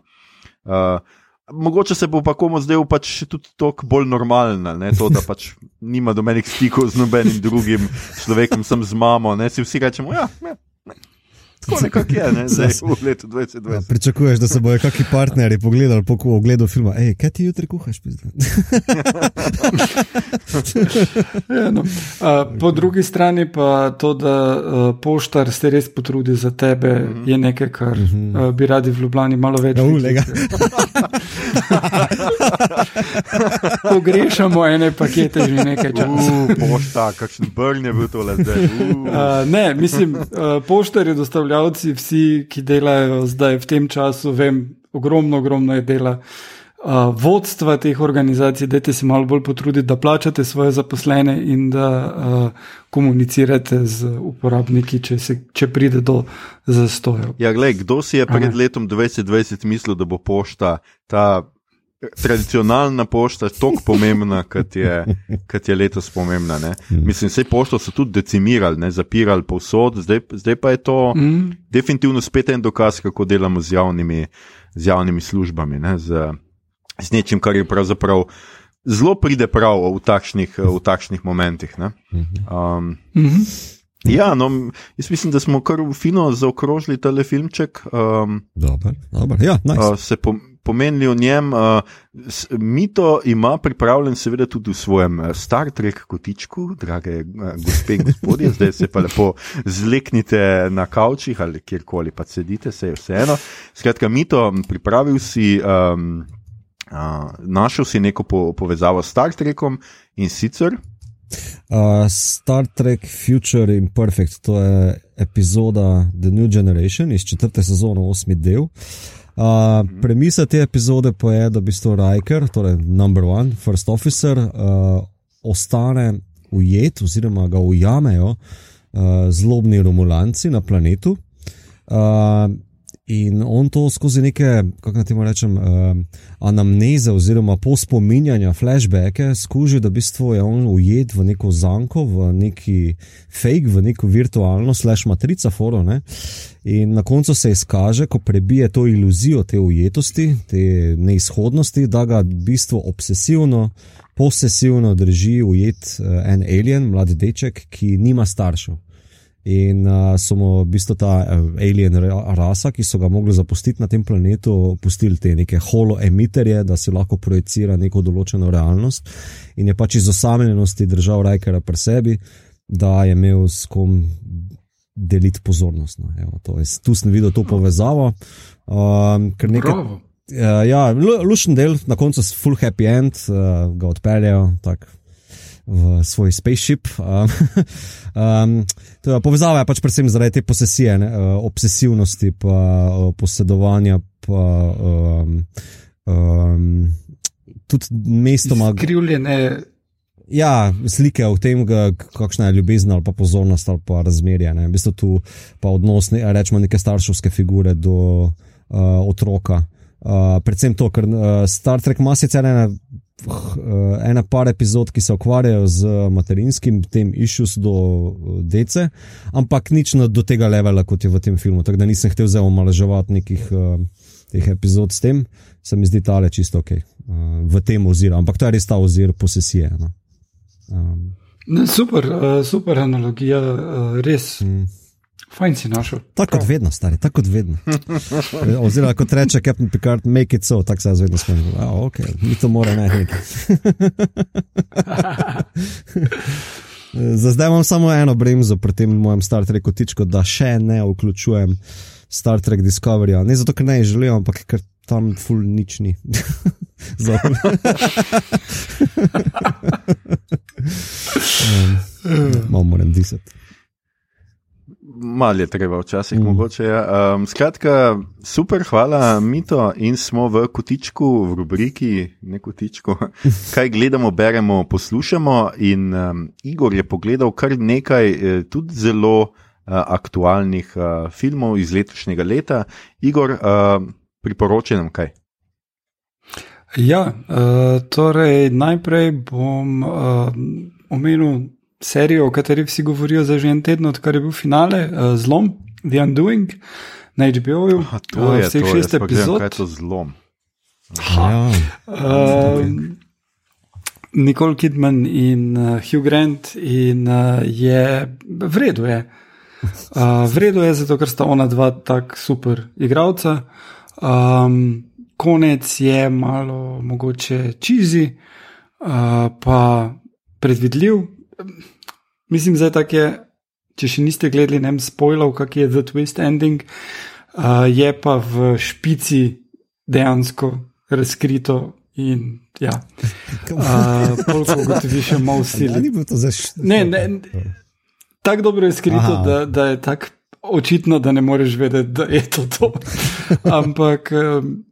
uh, Mogoče se bo pa komu zdaj pač tudi tako bolj normalno, to, da pač nima domenih stikov z nobenim drugim človekom, sem z mamo. Ne? Si vsi rečemo, ja, ja Tako nekako je, ne? zdaj v letu 2020. Ja, pričakuješ, da se bojo kakšni partnerji pogledali po ogledu filma. Ej, kaj ti jutri kuhaš? ja, no. uh, po drugi strani pa to, da uh, poštar se res potrudi za tebe, mm -hmm. je nekaj, kar uh, bi radi v Ljubljani malo več. Ja, Pogrešamo ene pakete že nekaj časa. Uh, pošta, kakšen brn je bil to le zdaj. Uh. Uh, ne, mislim, uh, poštar je dostavljal upravljavci, vsi, ki delajo zdaj v tem času, vem, ogromno, ogromno je dela. Uh, vodstva teh organizacij, da se malo bolj potrudite, da plačate svoje zaposlene in da uh, komunicirate z uporabniki, če, se, če pride do zastojev. Ja, gled, kdo si je pred letom 2020 mislil, da bo pošta ta tradicionalna pošta tako pomembna, kot je, kot je letos pomembna. Ne? Mm. Mislim, vse pošto so tudi decimirali, ne? zapirali povsod, zdaj, zdaj pa je to mm. definitivno spet en dokaz, kako delamo z javnimi, z javnimi službami, z, z nečim, kar je pravzaprav. Zelo pride prav v takšnih, v takšnih momentih. Um, mm -hmm. Ja, no, jaz mislim, da smo kar fino zaokrožili ta filmček. Um, dobar, dobar. Ja, nice. uh, se po, pomenili o njem. Uh, mito ima pripravljen, seveda, tudi v svojem uh, Star Trek kotičku, drage uh, gospe in gospodje. Zdaj se pa lepo zleknite na kavčih ali kjerkoli pa sedite, se je vseeno. Skratka, mito, pripravil si. Um, Uh, našel si neko po, povezavo s Star Trekom in sicer. Uh, Star Trek Future Imperfect, to je epizoda The New Generation iz četrte sezone, osmi del. Uh, premisa te epizode pa je, da bi sto Riker, torej number one, first officer, uh, ostane ujet oziroma ga ujamejo uh, zlobni romulanci na planetu. Uh, In on to skozi neke, kako naj temu rečem, uh, anamneze oziroma pospominjanja, flashbacke, skuži, da v bistvu je on ujet v neko zanko, v neki fake, v neko virtualno, slash matrica, foro. Ne? In na koncu se izkaže, ko prebije to iluzijo te ujetosti, te neizhodnosti, da ga v bistvu obsesivno, posesivno drži ujet uh, en alien, mladi deček, ki nima staršev. In uh, so mu v bistvu ta alien rasa, ki so ga mogli zapustiti na tem planetu, pustili te neke holo-emiterje, da si lahko projicira neko določeno realnost. In je pač iz osamljenosti držal Rajkera pri sebi, da je imel s kom deliti pozornost. No. Evo, to, jaz, tu sem videl to povezavo. Um, ker nekaj, Uh, ja, lušen del, na koncu je full happy end, uh, ga odpeljejo v svoj spaceship. Um, um, povezava je pač predvsem zaradi te posesije, ne, uh, obsesivnosti, pa uh, posedovanja, pa um, um, tudi mestoma. Krivljene. Ja, slike o tem, kakšna je ljubezen ali pa pozornost ali pa razmerje. V bistvu tu pa odnos, ne, rečemo, neke starševske figure do uh, otroka. Uh, predvsem to, ker uh, Star Trek ima sicer ena, ena par epizod, ki se ukvarjajo z materinskim tem issues do uh, dece, ampak nič do tega levela, kot je v tem filmu. Tako da nisem hotel zelo omalaževati nekih uh, teh epizod s tem, se mi zdi tale čisto ok uh, v tem oziru, ampak to je res ta ozir posesije. No. Um. Super, uh, super analogija, uh, res. Mm. Fajn si našel. Tako kot vedno, stari, tako kot vedno. Oziroma, kot reče Captain Picard, make it so, tako se jaz vedno spomnim. Oh, ok, mi to mora ne. Za zdaj imam samo eno bremzo pri tem mojem Star Treku tičko, da še ne vključujem Star Trek Discovery. Ne zato, ker ne želim, ampak ker tam ful nič ni. um, Malo moram disati. Mal je treba včasih, mm. mogoče. Ja. Um, skratka, super, hvala, Mito, in smo v kotičku, v rubriki, ne kotičku, kaj gledamo, beremo, poslušamo. In um, Igor je pogledal kar nekaj eh, tudi zelo uh, aktualnih uh, filmov iz letošnjega leta. Igor, uh, priporočaj nam kaj. Ja, uh, torej najprej bom uh, omenil serijo, o kateri vsi govorijo za že en teden, odkar je bil finale, uh, zlom, The Undoing, na HBO-ju. To je vseh šest epizod. Kaj je to zlom? Ja. Uh, Nicole Kidman in uh, Hugh Grant, in uh, je vredno je. Uh, vredno je zato, ker sta ona dva tako super igralca. Um, konec je malo mogoče čizi, uh, pa predvidljiv, Mislim, da je tako, če še niste gledali, ne vem, spoilov, kak je The Twist Ending, uh, je pa v špici dejansko razkrito. In ja, uh, gotovi še malo sili. Ne, ne, tako dobro je skrito, Aha. da, da je tako očitno, da ne moreš vedeti, da je to to. Ampak. Um,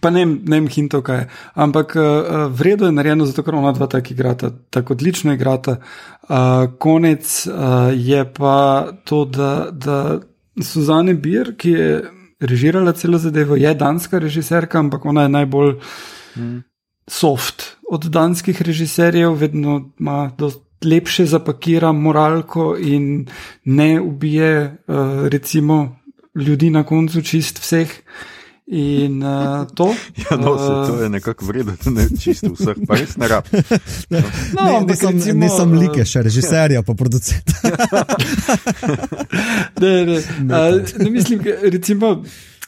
Pa ne vem, hinto kaj je. Ampak uh, vredno je narejeno, zato ker ona dva tako igrata, tako odlično igrata. Uh, konec uh, je pa to, da, da Suzane Bir, ki je režirala celo zadevo, je danska režiserka, ampak ona je najbolj hmm. soft od danskih režiserjev, vedno ima lepše zapakira moralko in ne ubije uh, recimo ljudi na koncu čist vseh. In uh, to. Ja, no, uh, to je nekako vredno, da ne čisto vseh, pa res ne rab. No, ne, ne, sem, recimo, ne sem like, še režiserja, pa producent. ne, ne, uh, ne mislim, recimo.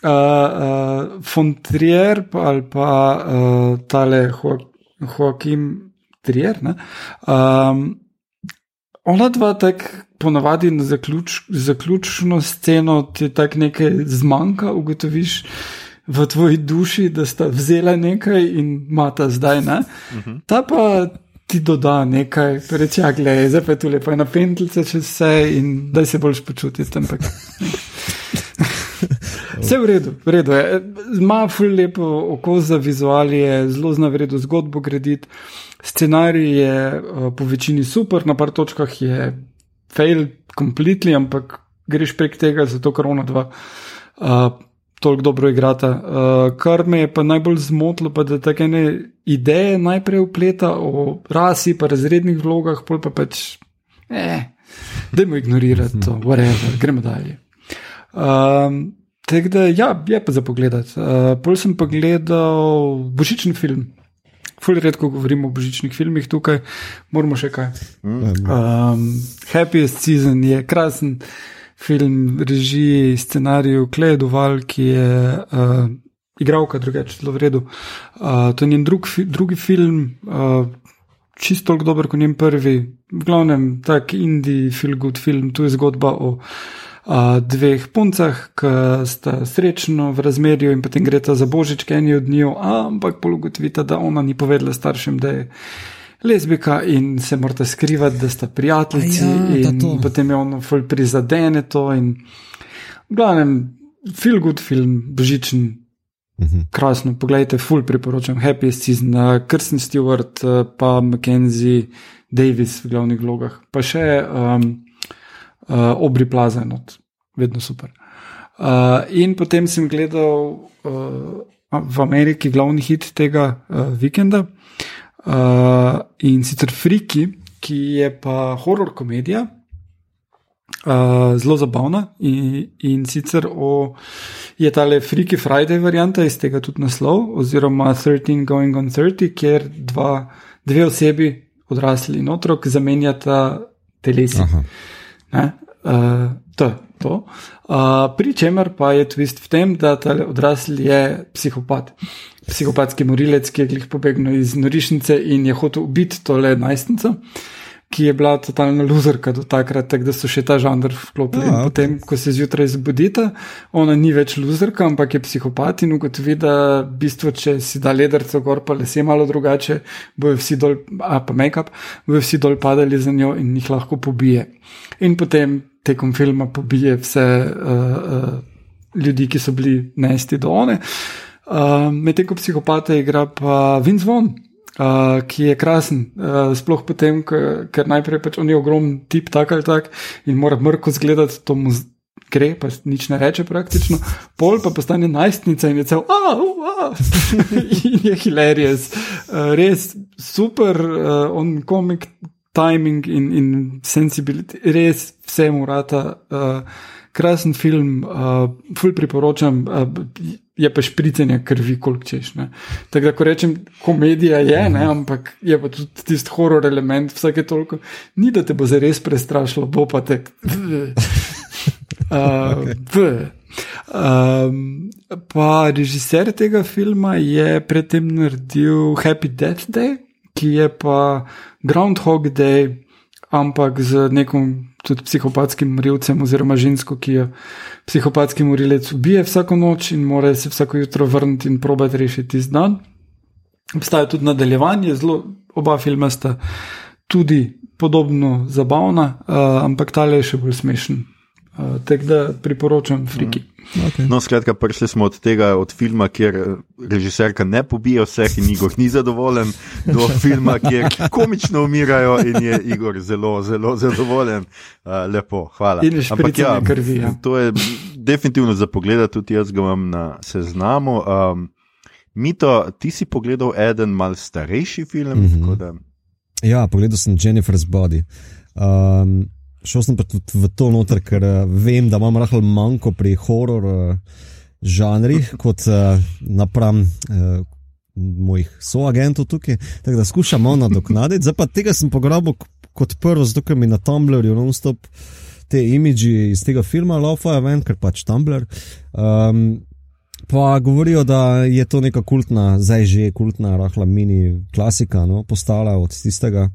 Uh, uh, Fontrier ali pa uh, tale Joaquim Trier. Um, ona dva tako ponavadi na zaključ, zaključno sceno ti tako nekaj zmanjka, ugotoviš v tvoji duši, da sta vzela nekaj in mata zdaj. Uh -huh. Ta pa ti doda nekaj, reče, ja, gledaj, zdaj pa je tu lepo, ena pentljica čez vse in da se boljš počutiti. Vse v redu, v redu je. Ima ful lepo oko za vizualije, zelo zna vredo zgodbo graditi. Scenarij je uh, po večini super, na par točkah je fail, completely, ampak greš prek tega, zato ker ona dva. Uh, tako dobro igrata. Uh, kar me je pa najbolj zmotilo, pa da tako ene ideje najprej upleta o rasi, pa razrednih vlogah, pol pa pač, eh, da mu ignorirati to, whatever, gremo dalje. Um, Tako da, ja, je pa za pogled. Uh, pol sem pa gledal božični film. Fully redko govorimo o božičnih filmih tukaj, moramo še kaj. Um, Happiest season je krasen, uh, film, režiji, scenariju, Kledoval, ki je uh, igralka, drugače zelo v redu. Uh, to je njen drug, drugi film, uh, čisto tako dober kot njen prvi. V glavnem, tak indie, feel good film, tu je zgodba o uh, dveh puncah, ki sta srečno v razmerju in potem gre ta za božič, eni od njiju, ampak pologotovita, da ona ni povedala staršem, da je. Lezbika in se morate skrivati, da sta prijateljici, ja, in potem je ono ful prizadene to. In, v glavnem, feel good film, božičen, uh mhm. -huh. krasno. Poglejte, ful priporočam, Happy Season, Krsten Stewart, eh, pa Mackenzie Davis v glavnih vlogah, pa še um, uh, Obri Plaza, not, vedno super. Uh, in potem sem gledal uh, v Ameriki glavni hit tega uh, vikenda uh, in sicer Friki, ki je pa horror komedija. Uh, zelo zabavna in, in sicer o, je ta le Freaky Friday varianta iz tega tudi naslov, oziroma 13 Going on 30, kjer dva, dve osebi, odrasli in otrok, zamenjata telesi. Uh, to, to. Uh, pri čemer pa je twist v tem, da ta odrasli je psihopat. Psihopatski morilec, ki je glih pobegnil iz norišnice in je hotel ubiti tole najstnico. Ki je bila totalna luzerka do takrat, tak, da so še ta žanr vklopili. Ja, okay. Potem, ko se zjutraj zbudita, ona ni več luzerka, ampak je psihopat in ugotovi, da bistvo, če si da ledrco gor, pa le se malo drugače, bojo vsi dol, a pa make-up, bojo vsi dol padali za njo in jih lahko pobije. In potem tekom filma pobije vse uh, uh, ljudi, ki so bili nesti do one. Uh, Medtem ko psihopata igra pa Vince Vaughn uh, ki je krasen, uh, sploh potem, ker najprej pač on je ogromen tip, tak ali tak, in mora mrko zgledati, to mu gre, pa nič ne reče praktično. Pol pa postane najstnica in je cel, ah, ah, in je hilarious. Uh, res super, uh, on komik, timing in, in sensibility, res vse mu rata. Uh, krasen film, uh, ful priporočam, uh, je pa špricanje krvi, koliko češ. Tako da, ko rečem, komedija je, ne, ampak je pa tudi tisti horor element, vsake toliko, ni da te bo zares prestrašilo, bo pa tek. Uh, um, pa režiser tega filma je predtem naredil Happy Death Day, ki je pa Groundhog Day, ampak z nekom tudi psihopatskim morilcem, oziroma žensko, ki jo psihopatski morilec ubije vsako noč in mora se vsako jutro vrniti in probati rešiti z dan. Obstaja tudi nadaljevanje, zelo oba filma sta tudi podobno zabavna, uh, ampak ta le je še bolj smešen. Uh, Tako da priporočam Friki. Mm. Okay. No, skratka, prišli smo od tega, od filma, kjer eh, režiserka ne pobija vseh in Igor ni zadovoljen, do filma, kjer komično umirajo in je Igor zelo, zelo zadovoljen. Uh, lepo, hvala. Ampak ja, krvi, ja, to je definitivno za pogled, tudi jaz ga imam na seznamu. Um, Mito, ti si pogledal eden mal starejši film? Mm -hmm. Ja, pogledal sem Jennifer's Body. Um, šel sem pa tudi v to noter, ker uh, vem, da imam rahel manjko pri horor uh, žanrih, kot uh, napram uh, mojih soagentov tukaj. Tako da skušam malo nadoknaditi. Zdaj pa tega sem pograbil kot prvo, zato ker mi na Tumblrju non-stop te imidži iz tega filma laufajo ven, ker pač Tumblr. Um, Pa govorijo, da je to neka kultna, zdaj že kultna, rahla mini klasika, no, postala od tistega,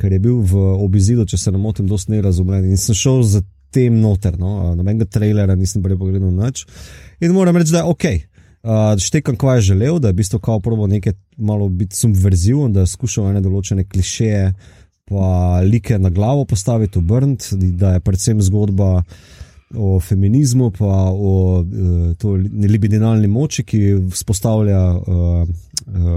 ker je bil v obizidu, če se ne motim, dosti nerazumljen. In sem šel za tem noter, no, nobenega trailera nisem prej pogledal noč. In moram reči, da je ok. Uh, štekam, kaj je želel, da je v bistvu kao probo nekaj malo biti subverziven, da je skušal ene določene klišeje, pa like na glavo postaviti, obrniti, da je predvsem zgodba o feminizmu, pa o uh, libidinalni moči, ki vzpostavlja uh,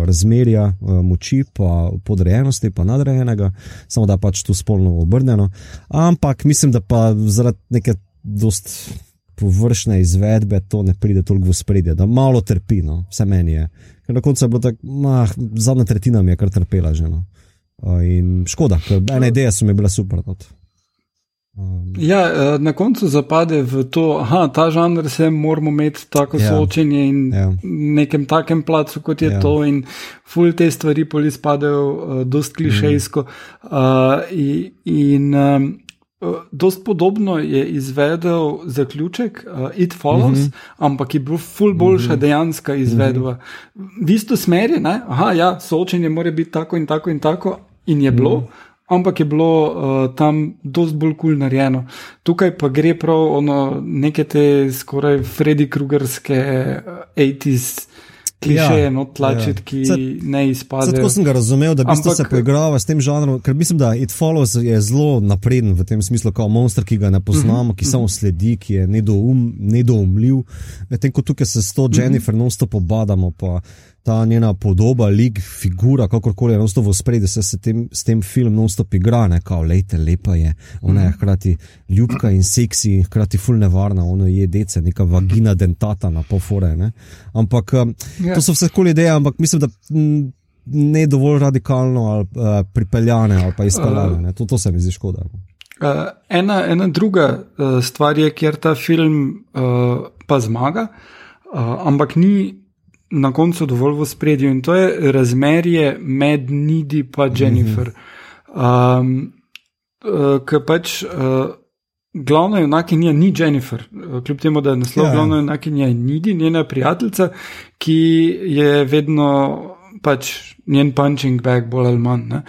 razmerja uh, moči, pa podrejenosti, pa nadrejenega, samo da pač to spolno obrnjeno. Ampak mislim, da pa zaradi neke dost površne izvedbe to ne pride toliko v spredje, da malo trpi, no, vse meni je. Ker na koncu je bilo tako, zadnja tretjina mi je kar trpela že. No. In škoda, ker ena ideja so mi bila super. Not. Ja, eh, na koncu zapade v to, da ta žanr se moramo imeti tako ja, soočenje in ja. nekem takem placu, kot je ja. to, in ful te stvari poli spadajo, uh, dost klišejsko. Mm. Uh, in in um, dost podobno je izvedel zaključek uh, It Follows, mm -hmm. ampak je bil ful boljša mm -hmm. dejanska izvedba. Mm -hmm. V isto smeri, da ja, soočenje mora biti tako in tako in tako, in je bilo. Mm -hmm ampak je bilo uh, tam dosti bolj kul cool narejeno. Tukaj pa gre prav ono neke te skoraj Freddy Krugerske 80s. Uh, klišeje, ja, no, tlačiti, ja. ki Zat, ne izpadajo. Tako sem ga razumel, da bi se poigrava s tem žanrom, ker mislim, da It Follows je zelo napreden v tem smislu, kot monster, ki ga ne poznamo, ki samo sledi, ki je nedoum, nedoumljiv. Medtem ko tukaj se s to Jennifer mm -hmm. non-stop obadamo. Pa, ta njena podoba, lik, figura, kakorkoli je v spredju, se s tem, s tem filmom non-stop igra, ne kao, lejte, lepa je. Ona je hkrati ljubka in seksi, hkrati full nevarna, ona je dece, neka vagina dentata na pofore. Ne? Ampak ja. to so vse koli ideje, ampak mislim, da. M, Ne dovolj radikalno ali uh, pripeljane ali pa izpeljane. Uh, to, to se mi zdi škoda. Uh, ena, ena druga uh, stvar je, kjer ta film uh, pa zmaga, uh, ampak ni na koncu dovolj v spredju in to je razmerje med Nidi in Jennifer. Um, uh, Ker pač uh, glavna junakinja ni Jennifer, uh, kljub temu, da je naslov yeah. Ja. glavna junakinja Nidi, njena prijateljica, ki je vedno pač njen punching bag, bolj ali manj. Ne?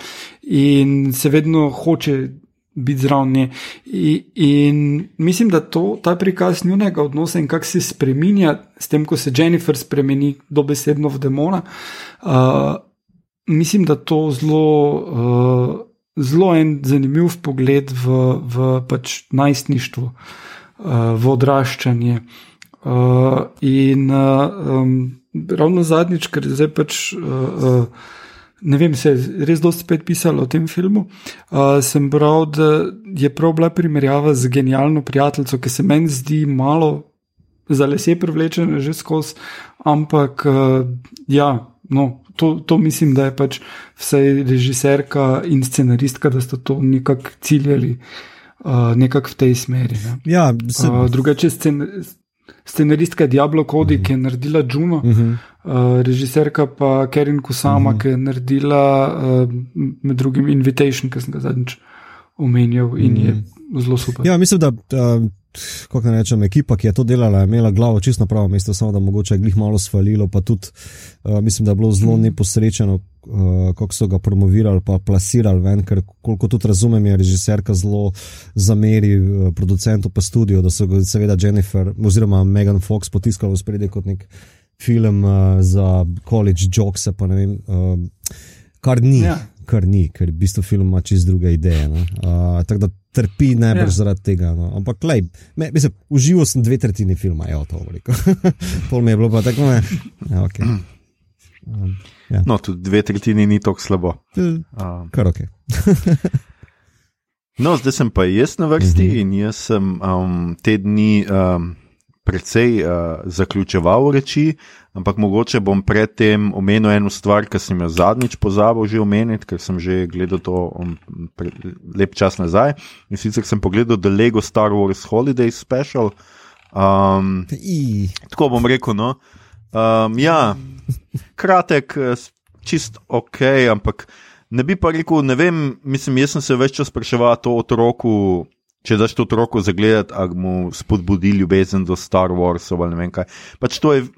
In se vedno hoče biti zraven nje. In, in mislim, da to, ta prikaz njunega odnosa in kako se spremenja, s tem, ko se Jennifer spremeni dobesedno v demona, uh, mislim, da to zelo. Uh, Zelo en zanimiv pogled v, v pač najstništvo, uh, v odraščanje. Uh, in uh, um, ravno zadnjič, ker zdaj pač uh, uh, ne vem, se je res dosti spet pisalo o tem filmu. Uh, sem bral, da je prav bila primerjava z genialno prijateljico, ki se meni zdi malo za lese privlečena že skozi, ampak uh, ja, no. To, to mislim, da je pač vsaj režiserka in scenaristka, da so to nekako ciljali, uh, nekako v tej smeri. Ne. Ja, se... uh, drugače, scen, scenaristka Diablo Cody, uh -huh. ki je naredila Juno, uh -huh. uh, režiserka pa Kerin Kusama, uh -huh. ki je naredila uh, med drugim Invitation, ki sem ga zadnjič omenjal in uh -huh. je zelo super. Ja, mislim, da. Uh, Kako naj rečem, ekipa, ki je to delala, je imela glavo čisto na pravo mesto, samo da mogoče je glih malo svalilo, pa tudi uh, mislim, da je bilo zelo neposrečeno, uh, kako so ga promovirali, pa plasirali ven, ker koliko tudi razumem, je režiserka zelo zameri uh, producentu pa studio, da so ga seveda Jennifer oziroma Megan Fox potiskali v spredje kot nek film uh, za college jokes, pa ne vem, uh, kar ni. Ja kar ni, ker v bistvu film ima čist druge ideje. Uh, tako da trpi najbrž ja. zaradi tega. No. Ampak, lej, me, mislim, užival sem dve tretjini filma, je to veliko. Pol mi je bilo pa tako, ne. Ja, okay. Um, ja. No, tudi dve tretjini ni tako slabo. Um. Kar ok. no, zdaj sem pa jaz na vrsti uh mhm. -huh. in jaz sem um, te dni. Um, precej uh, zaključeval reči, ampak mogoče bom predtem omenil eno stvar, ki sem jo zadnjič pozabil že omeniti, ker sem že gledal to um, pre, lep čas nazaj. In sicer sem pogledal The Lego Star Wars Holiday Special. Um, tako bom rekel. No. Um, ja, kratek, eh, čist ok, ampak ne bi pa rekel, ne vem, mislim, jaz sem se več čas spraševal o otroku če daš to otroku zagledati, ali mu spodbudi ljubezen do Star Warsov ali ne vem kaj. Pač to je.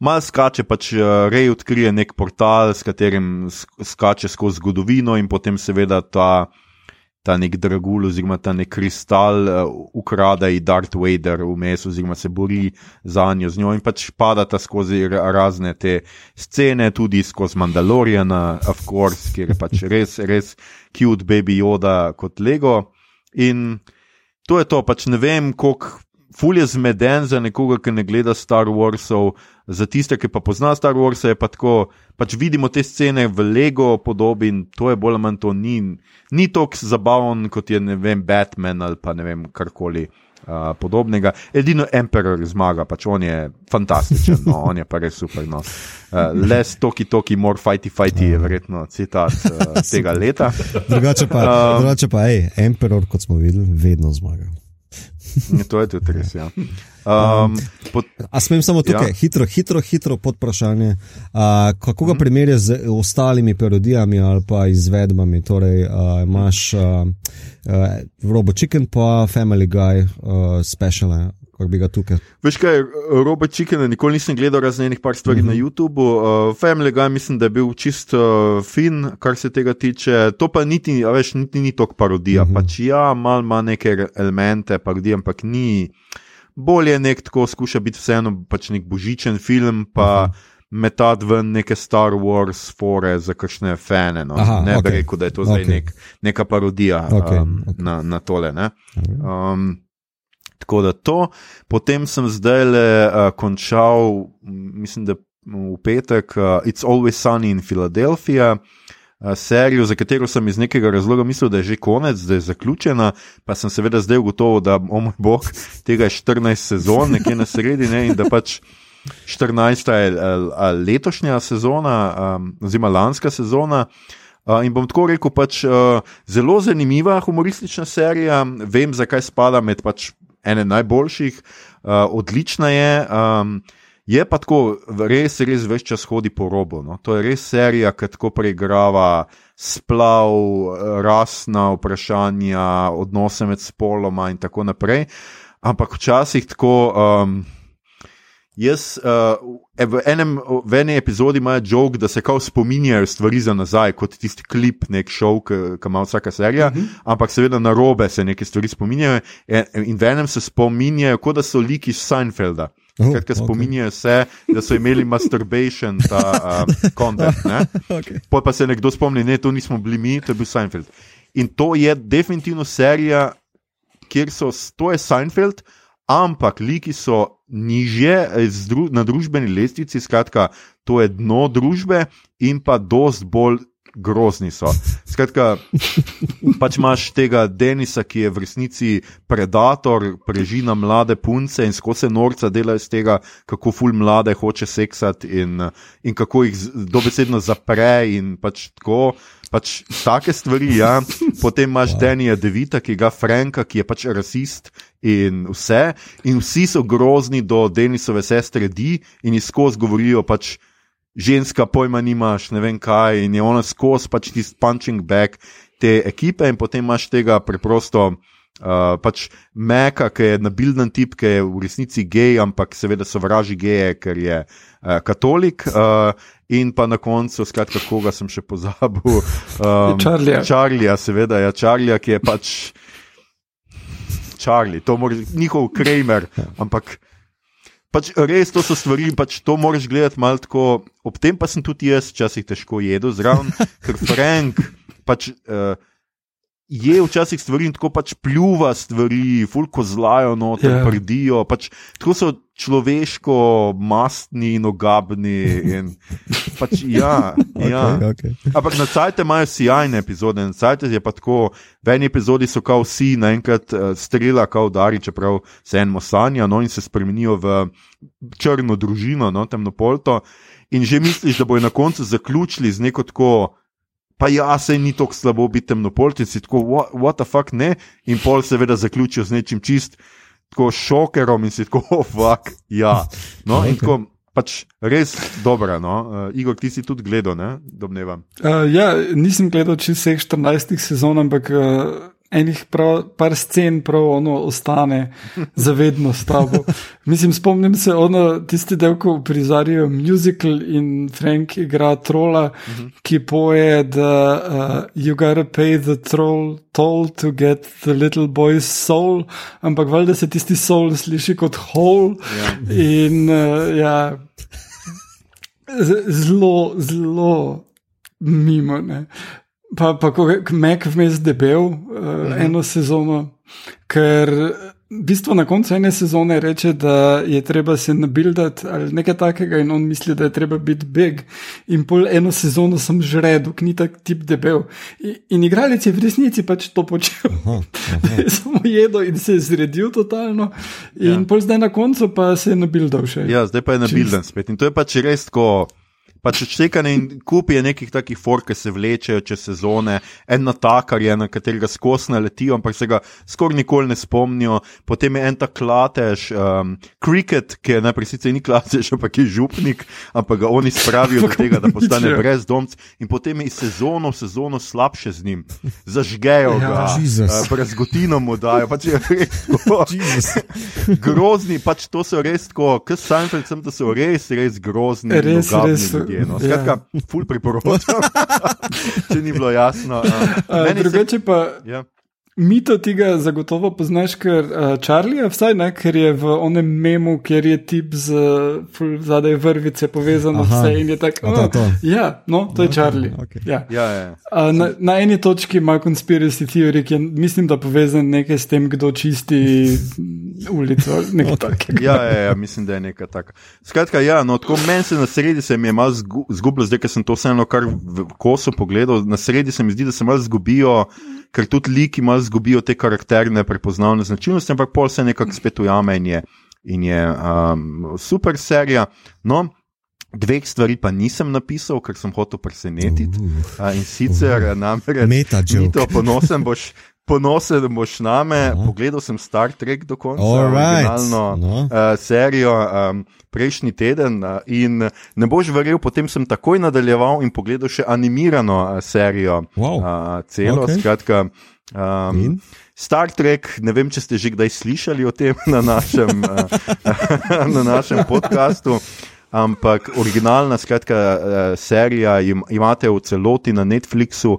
Mal skače, pač uh, Rej odkrije nek portal, s katerim skače skozi zgodovino, in potem seveda ta, ta nek dragul, oziroma ta nek kristal, uh, ukrade in Darth Vader vmes, oziroma se bori za njo njo in pač padata skozi razne te scene, tudi skozi Mandaloriana, of course, kjer je pač res, res cute baby joda kot Lego. In to je to, pač ne vem, koliko. Ful je zmeden za nekoga, ki ne gleda Star Warsov, za tiste, ki pa pozna Star Wars, je pa tako, pač vidimo te scene v Lego podobi in to je bolj ali manj to, ni, ni tako zabaven kot je, vem, Batman ali pa ne vem, karkoli uh, podobnega. Edino Emperor zmaga, pač on je fantastičen, no, on je pa res super. No. Uh, less toki toki, more fighty fighty je verjetno citat uh, tega leta. Drugače pa, uh, drugače pa ej, Emperor, kot smo videli, vedno zmaga. To je tudi res. Ja. Um, pod, A smem samo tukaj, ja. hitro, hitro, hitro pod vprašanje. Uh, kako ga mhm. primerjaš z ostalimi parodijami ali pa izvedbami? Torej, uh, imaš uh, uh, Robo Chicken, pa Family Guy, uh, speciale. kako bi ga tukaj. Veš kaj, Robert Chicken, nikoli nisem gledal raznenih par stvari mm -hmm. na YouTubu. Uh, Family Guy mislim, da je bil čist uh, fin, kar se tega tiče. To pa niti, veš, niti ni tok parodija. Mm -hmm. Pač ja, mal ima neke elemente parodije, ampak ni. Bolje nek tako skuša biti vseeno pač nek božičen film, pa mm -hmm. metati ven neke Star Wars fore za kakšne fane. No. Aha, ne okay. bi rekel, da je to zdaj okay. nek, neka parodija okay. Um, okay. Na, na tole. Um, Tako da to, potem sem zdaj le uh, končal, mislim, da v petek, uh, It's Always Sunny in Philadelphia. Serijo, za katero sem iz nekega razloga mislil, da je že konec, da je zaključena, pa sem seveda zdaj ugotovil, da o moj bog, tega je 14 sezon, nekje na sredini, ne, in da pač 14 je letošnja sezona, um, oziroma lanska sezona. Uh, in bom tako rekel, pač uh, zelo zanimiva humoristična serija, vem, zakaj spada med pač ene najboljših, uh, odlična je. Um, je pa tako, res, res več čas hodi po robu. No? To je res serija, ki tako preigrava splav, rasna vprašanja, odnose med spoloma in tako naprej. Ampak včasih tako. Um, Jaz, uh, v, enem, v eni epizodi imajo jog, da se kao spominjajo stvari za nazaj, kot tisti klip, nek šov, ki ima vsaka serija, uh mhm. -huh. ampak seveda na robe se neke stvari spominjajo. In, in v enem se spominjajo, kot da so liki iz Seinfelda. Oh, Skratka, okay. spominjajo se, da so imeli masturbation, ta kontekst. Um, okay. Potem pa se nekdo spomni, da to nismo bili mi, to je bil Seinfeld. In to je definitivno serija, kjer so, to je Seinfeld ampak liki so niže dru na družbeni lestvici, skratka, to je dno družbe in pa dost bolj. Grozni so. Skratka, pač imaš tega Denisa, ki je v resnici predator, prežina mlade punce in skozi se norca dela iz tega, kako ful mlade hoče seksati in, in kako jih dobesedno zapre in pač tako pač take stvari. Ja. Potem imaš wow. Denija Devita, ki ga Franka, ki je pač rasist in vse. In vsi so grozni do Denisove sestre Di in izkoz govorijo pač. Ženska pojma nimaš, ne vem kaj, in je ona skozi pač tisti punching back te ekipe, in potem imaš tega preprosto, uh, pač Meka, ki je nabilden tip, ki je v resnici gej, ampak seveda sovraži geje, ker je uh, katolik. Uh, in pa na koncu, skratka, koga sem še pozabil. Um, Čarlija. Čarlija, seveda, ja, Čarlija, ki je pač Čarli, to je njihov Kramer, ampak. Pač res to so stvari, pač to moraš gledati malo tako. Ob tem pa sem tudi jaz včasih težko jedel zraven, ker Frank pač. Uh, je včasih stvari in tako pač pljuva stvari, fulko zlajo, no, te yeah. Ja. prdijo. Pač, tako so človeško, mastni in ogabni. In, pač, ja, okay, ja. Okay. Ampak na sajte imajo sjajne epizode, na sajte je pa tako, v eni epizodi so kao vsi naenkrat uh, strela, kao dari, čeprav se eno sanja, no in se spremenijo v črno družino, no, temnopolto. In že misliš, da bojo na koncu zaključili z neko tako pa ja, se ni tako slabo biti temnopolti, tako what, what the fuck ne. In pol seveda zaključijo z nečim čist, tako šokerom in si tako, oh, fuck, ja. No, in tako. Pač res dobro. No? Uh, Igor, ti si tudi gledal, ne? domnevam. Uh, ja, nisem gledal čez vseh 14 sezon, ampak uh, enih prav, par scen, prav ono ostane zavedno s tabo. Mislim, spomnim se ono, tisti del, ko prizarijo musical in Frank igra trola, ki poje, da uh, you gotta pay the troll toll to get the little boy's soul, ampak valjda se tisti soul sliši kot hole. Ja. In uh, ja, zelo, zelo mimo. Ne. Pa, pa ko je Mek vmes debel uh, mm -hmm. eno sezono, ker v bistvu na koncu ene sezone reče, da je treba se nabildati ali nekaj takega, in on misli, da je treba biti beg. In pol eno sezono sem žredel, ki ni tak tip debel. In, in igralec je v resnici pač to počel. Samo jedel in se je zredil totalno. In ja. pol zdaj na koncu pa se je nabildal še. Ja, zdaj pa je nabilden spet. In to je pač res tako pač odštekane in kupi je nekih takih for, ki se vlečejo čez sezone, en natakar je, na katerega skozi naletijo, ampak se ga skoraj nikoli ne spomnijo. Potem je en ta klatež, um, cricket, ki je najprej sicer ni klatež, ampak je župnik, ampak ga oni spravijo do tega, da postane brezdomc in potem je iz sezono v sezono slabše z njim. Zažgejo ja, ga, uh, brezgotino mu dajo, pač je res tako. Grozni, pač to so res tako, kot Seinfeld, sem, da so res, res grozni. Res, res. Ljudje, no. Skratka, ja. ful priporočam, če ni bilo jasno. Uh, drugače pa. Ja. Mito tega zagotovo poznaš, ker uh, Charlie vsaj ne, ker je v onem memu, kjer je tip z zadaj vrvice povezan vse in je tako. Oh, to. Ja, no, to je Charlie. Okay. Ja. Ja, ja. Uh, na, na eni točki ima conspiracy theory, ki je mislim, da povezan nekaj s tem, kdo čisti ulico. okay. ja, ja, ja, mislim, da je nekaj takega. Skratka, ja, no, tako meni se na sredi se mi je malo zgubilo, zdaj, ker sem to vseeno kar v kosu pogledal, na sredi se mi zdi, da se malo zgubijo ker tudi liki malo zgubijo te karakterne prepoznavne značilnosti, ampak pol se nekako spet ujame in je, in je um, super serija. No, Dveh stvari pa nisem napisal, ker sem hotel presenetiti. Uh, in sicer, uh, namreč, to ponosen boš, ponosen boš na me. Pogledal sem Star Trek do konca, originalno no. uh, serijo um, prejšnji teden uh, in ne boš verjel, potem sem takoj nadaljeval in pogledal še animirano uh, serijo. Wow. Uh, celo, okay. skratka. Um, Star Trek, ne vem, če ste že kdaj slišali o tem na našem, na našem podkastu ampak originalna skratka, uh, serija im, imate v celoti na Netflixu,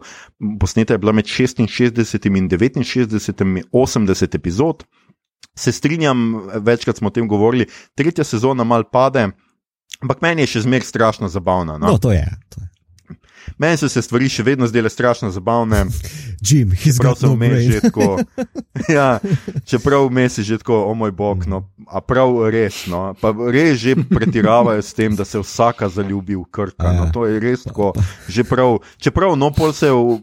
posneta je bila med 66 in 69, 80 epizod. Se strinjam, večkrat smo o tem govorili, tretja sezona mal pade, ampak meni je še zmeraj strašno zabavna. No, no to je. To je. Meni so se stvari še vedno zdele strašno zabavne. Jim, čeprav so no vmes že tako. ja, čeprav vmes je že tako, o moj bog, no, a prav res. No, pa res že pretiravajo s tem, da se vsaka zaljubi v krka. No, ja. to je res tako. Prav, čeprav, no, pol se, v,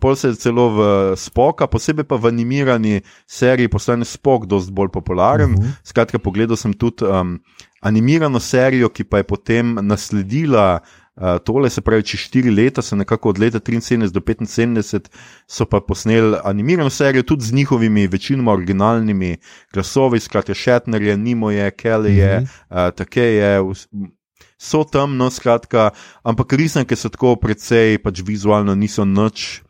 pol se celo v spoka, posebej pa v animirani seriji postane spok dosti bolj popularen. Uh mhm. -huh. Skratka, pogledal sem tudi um, animirano serijo, ki pa je potem nasledila. Uh, tole se pravi, če štiri leta, se nekako od leta 73 do 75, so pa posneli animirano serijo, tudi z njihovimi večinoma originalnimi glasovi, skratka, Shatner je, Nimo je, Kelly je, mm -hmm. uh, tako je. So tam, no, skratka, ampak risanke so tako precej, pač vizualno niso nič.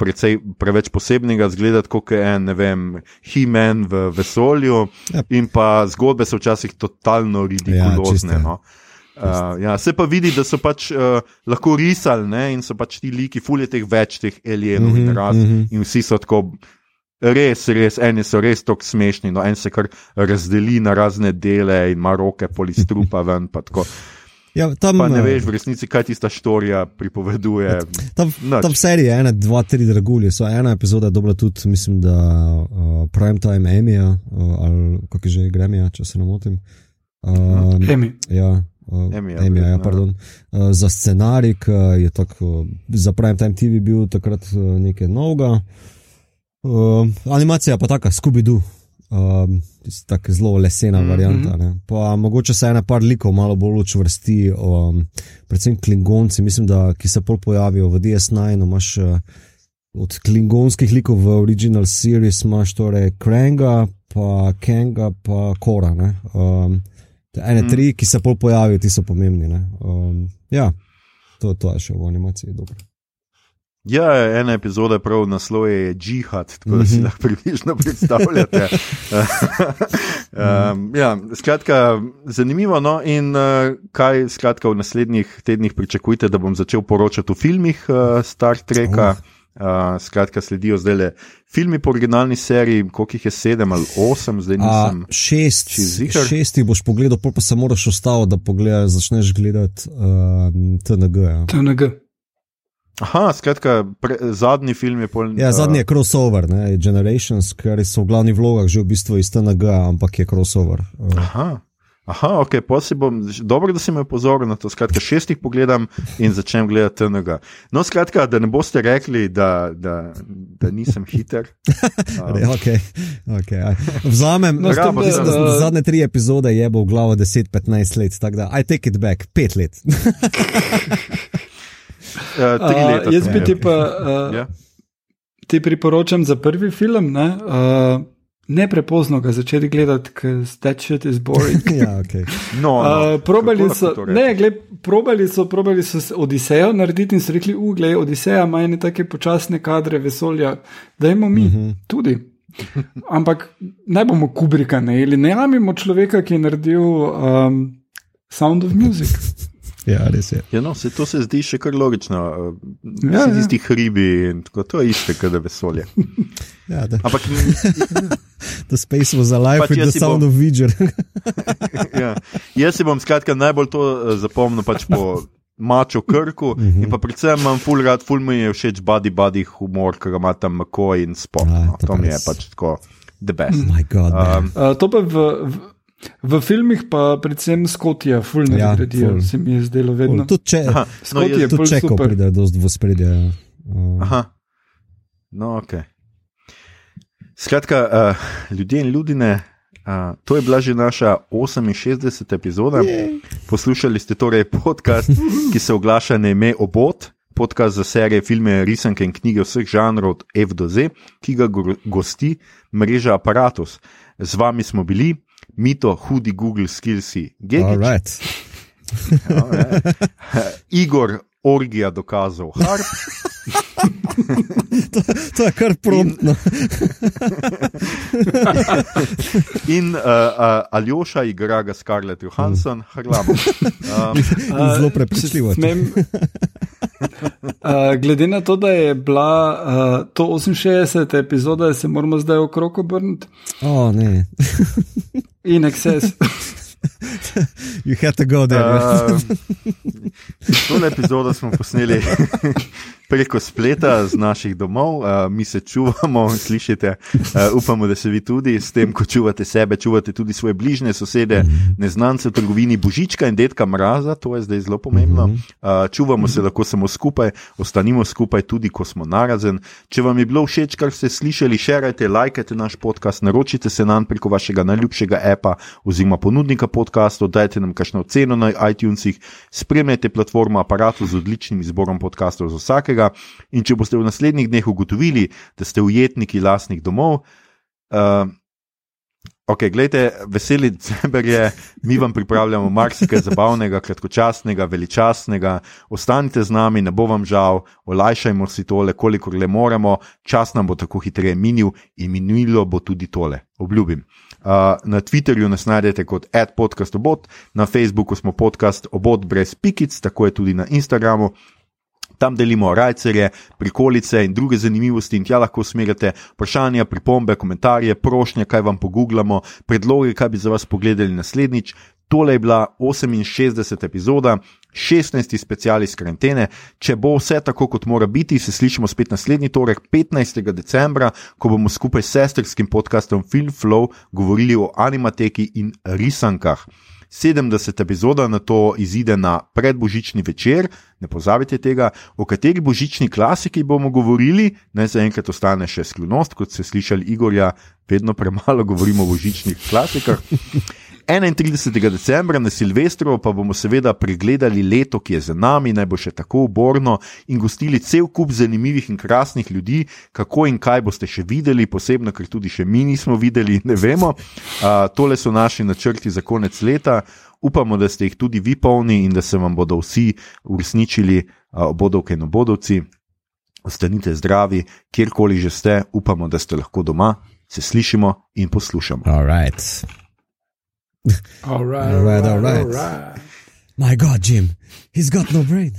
Predvsej preveč posebnega, zgleda kot en, ne vem, He-Man v vesolju, yep. Ja. in pa zgodbe so včasih totalno ridikulozne. Ja, no. Uh, ja, se pa vidi, da so pač uh, lahko risali ne? in so pač ti liki, fulje teh več, teh alienov mm -hmm, in raz. Mm -hmm. In vsi so tako, res, res, eni so res tako smešni. No, en se kar razdeli na razne dele in ima roke polistrupa ven. Ja, tam, pa ne veš, v resnici, kaj ti ta štorija pripoveduje. Tam, tam v seriji je ena, dva, tri dragulje. So ena epizoda je dobra tudi, mislim, da uh, Primetime Emija uh, ali kako že Gremija, če se ne motim. Uh, Emi. Ja. Uh, Emija, ja, pardon. Uh, za scenarij, ki je tako, uh, za Prime Time TV bil takrat uh, nekaj novega. Uh, animacija pa taka, Scooby-Doo, uh, tako zelo lesena mm -hmm. varianta. Ne. Pa mogoče se ena par likov malo bolj učvrsti, um, predvsem klingonci, mislim, da ki se pol pojavijo v DS9, imaš uh, od klingonskih likov v original series, imaš torej Kranga, pa Kenga, pa Kora. Um, ene mm. tri, ki se pol pojavijo, ti so pomembni. Um, ja, to, to je še v animaciji dobro. Ja, ena epizoda je prav naslov je Džihad, tako da si mhm. lahko približno predstavljate. um, ja, skratka, zanimivo. No? In uh, kaj skratka, v naslednjih tednih pričakujete, da bom začel poročati o filmih uh, Star Treka? Uh. Uh, skratka, sledijo zdaj le filmi po originalni seriji, koliko jih je sedem ali osem, zdaj nisem. A, šest, šest jih boš pogledal, pa se moraš ostati, da pogledaš, začneš gledati uh, TNG. Ja. TNG. Aha, skratka, pre, zadnji film je poln. Ja, zadnji je crossover, ne? Generations, ker so v glavnih vlogah že v bistvu iz TNG, ampak je crossover. Uh. Aha. Aha, ok, bom, dobro, da si me pozoril na to. Skratka, šestih pogledam in začnem gledati tega. No, skratka, da ne boste rekli, da, da, da nisem hiter. Um. okay, okay. Vzamem, no, tem, da, da, da, zadnje tri epizode je bo v glavo 10-15 let, tako da I take it back, pet let. uh, uh, jaz bi ti pa uh, yeah. Ja. ti priporočam za prvi film. Ne, uh, ne prepozno ga začeti gledati, ker that shit is boring. ja, okay. no, no. Uh, probali, so, ne, gled, probali so, probali so Odisejo narediti in so rekli, uglej, Odiseja ima ene take počasne kadre vesolja, da imamo mi uh mhm. -huh. tudi. Ampak ne bomo kubrika ne, ali ne imamo človeka, ki je naredil um, Sound of Music. Ja, res je. Ja, no, se to se zdi še kar logično. Ja, ja. Isti hribi in tako, to je isto, kot da vesolje. Ja, da. Ampak, the space was alive pač with the sound bom, of vision. ja. Jaz si bom skratka najbolj to uh, zapomnil pač po maču krku mm -hmm. in pa predvsem imam full rad, full mi je všeč body body humor, ki ga ima tam McCoy in spot. Ah, no. To mi je pač tako the best. Oh my God, um, uh, to pa v, v V filmih pa predvsem skotija, fulno ja, gradijo, ful. se mi je zdelo vedno. Tudi če no, je to če, ko pride do v spredje. Ja. Uh. Aha, no ok. Skratka, uh, ljudje in ljudine, uh, to je bila že naša 68. epizoda. Yeah. Poslušali ste torej podcast, ki se oglaša na ime Obot. Podcast za serije, filme, risanke in knjige vseh žanrov od F do Z, ki ga gosti mreža Apparatus. Z vami smo bili, mito, hudi Google skillsi, Gigi. Igor, orgija dokazov, harp. to, to je kar promptno. in uh, uh, Aljoša igra ga Scarlett Johansson, mm. hrlamo. Um, Zelo prepričljivo. Uh, glede na to, da je bila uh, to 68. epizoda, se moramo zdaj okrog obrniti. Oh, ne. In excess. You had to go there. Uh, to epizodo smo posneli preko spleta z naših domov, uh, mi se čuvamo, slišite, uh, upamo, da se vi tudi s tem, ko čuvate sebe, čuvate tudi svoje bližnje sosede, neznance v trgovini Božička in detka Mraza, to je zdaj zelo pomembno. Uh, čuvamo se lahko samo skupaj, ostanimo skupaj tudi, ko smo narazen. Če vam je bilo všeč, kar ste slišali, šerajte, lajkajte naš podcast, naročite se nam preko vašega najljubšega apa oziroma ponudnika podcastov, dajte nam kakšno ceno na iTunesih, spremljajte platformo aparatu z odličnim izborom podcastov za vsakega tega. In če boste v naslednjih dneh ugotovili, da ste ujetniki lastnih domov, uh, ok, gledajte, veseli december je, mi vam pripravljamo marsikaj zabavnega, kratkočasnega, veličastnega. Ostanite z nami, ne bo vam žal, olajšajmo si tole, kolikor le moremo, čas nam bo tako hitreje minil in minilo bo tudi tole, obljubim. Uh, na Twitterju nas najdete kot adpodcastobot, na Facebooku smo podcast obot brez pikic, tako je tudi na Instagramu, Tam delimo rajcerje, prikolice in druge zanimivosti, in tja lahko usmerjate vprašanja, pripombe, komentarje, prošnje, kaj vam pogooglamo, predloge, kaj bi za vas pogledali naslednjič. Tole je bila 68. epizoda, 16. special iz karantene. Če bo vse tako, kot mora biti, se slišimo spet naslednji torek, 15. decembra, ko bomo skupaj s sestrskim podcastom Film Flow govorili o animateki in risankah. 70 epizoda na to izide na predbožični večer, ne pozabite tega, o kateri božični klasiki bomo govorili, naj za enkrat ostane še skrivnost, kot ste slišali Igorja, vedno premalo govorimo o božičnih klasikah. 31. decembra na Silvestro pa bomo seveda pregledali leto, ki je za nami, naj bo še tako uborno in gostili cel kup zanimivih in krasnih ljudi, kako in kaj boste še videli, posebno, ker tudi še mi nismo videli, ne vemo. Uh, tole so naši načrti za konec leta. Upamo, da ste jih tudi vi polni in da se vam bodo vsi uresničili, uh, bodovke in obodovci. Ostanite zdravi, kjerkoli že ste, upamo, da ste lahko doma, se slišimo in poslušamo. All right. All right, all right, all right. All right. My God, Jim, he's got no brain.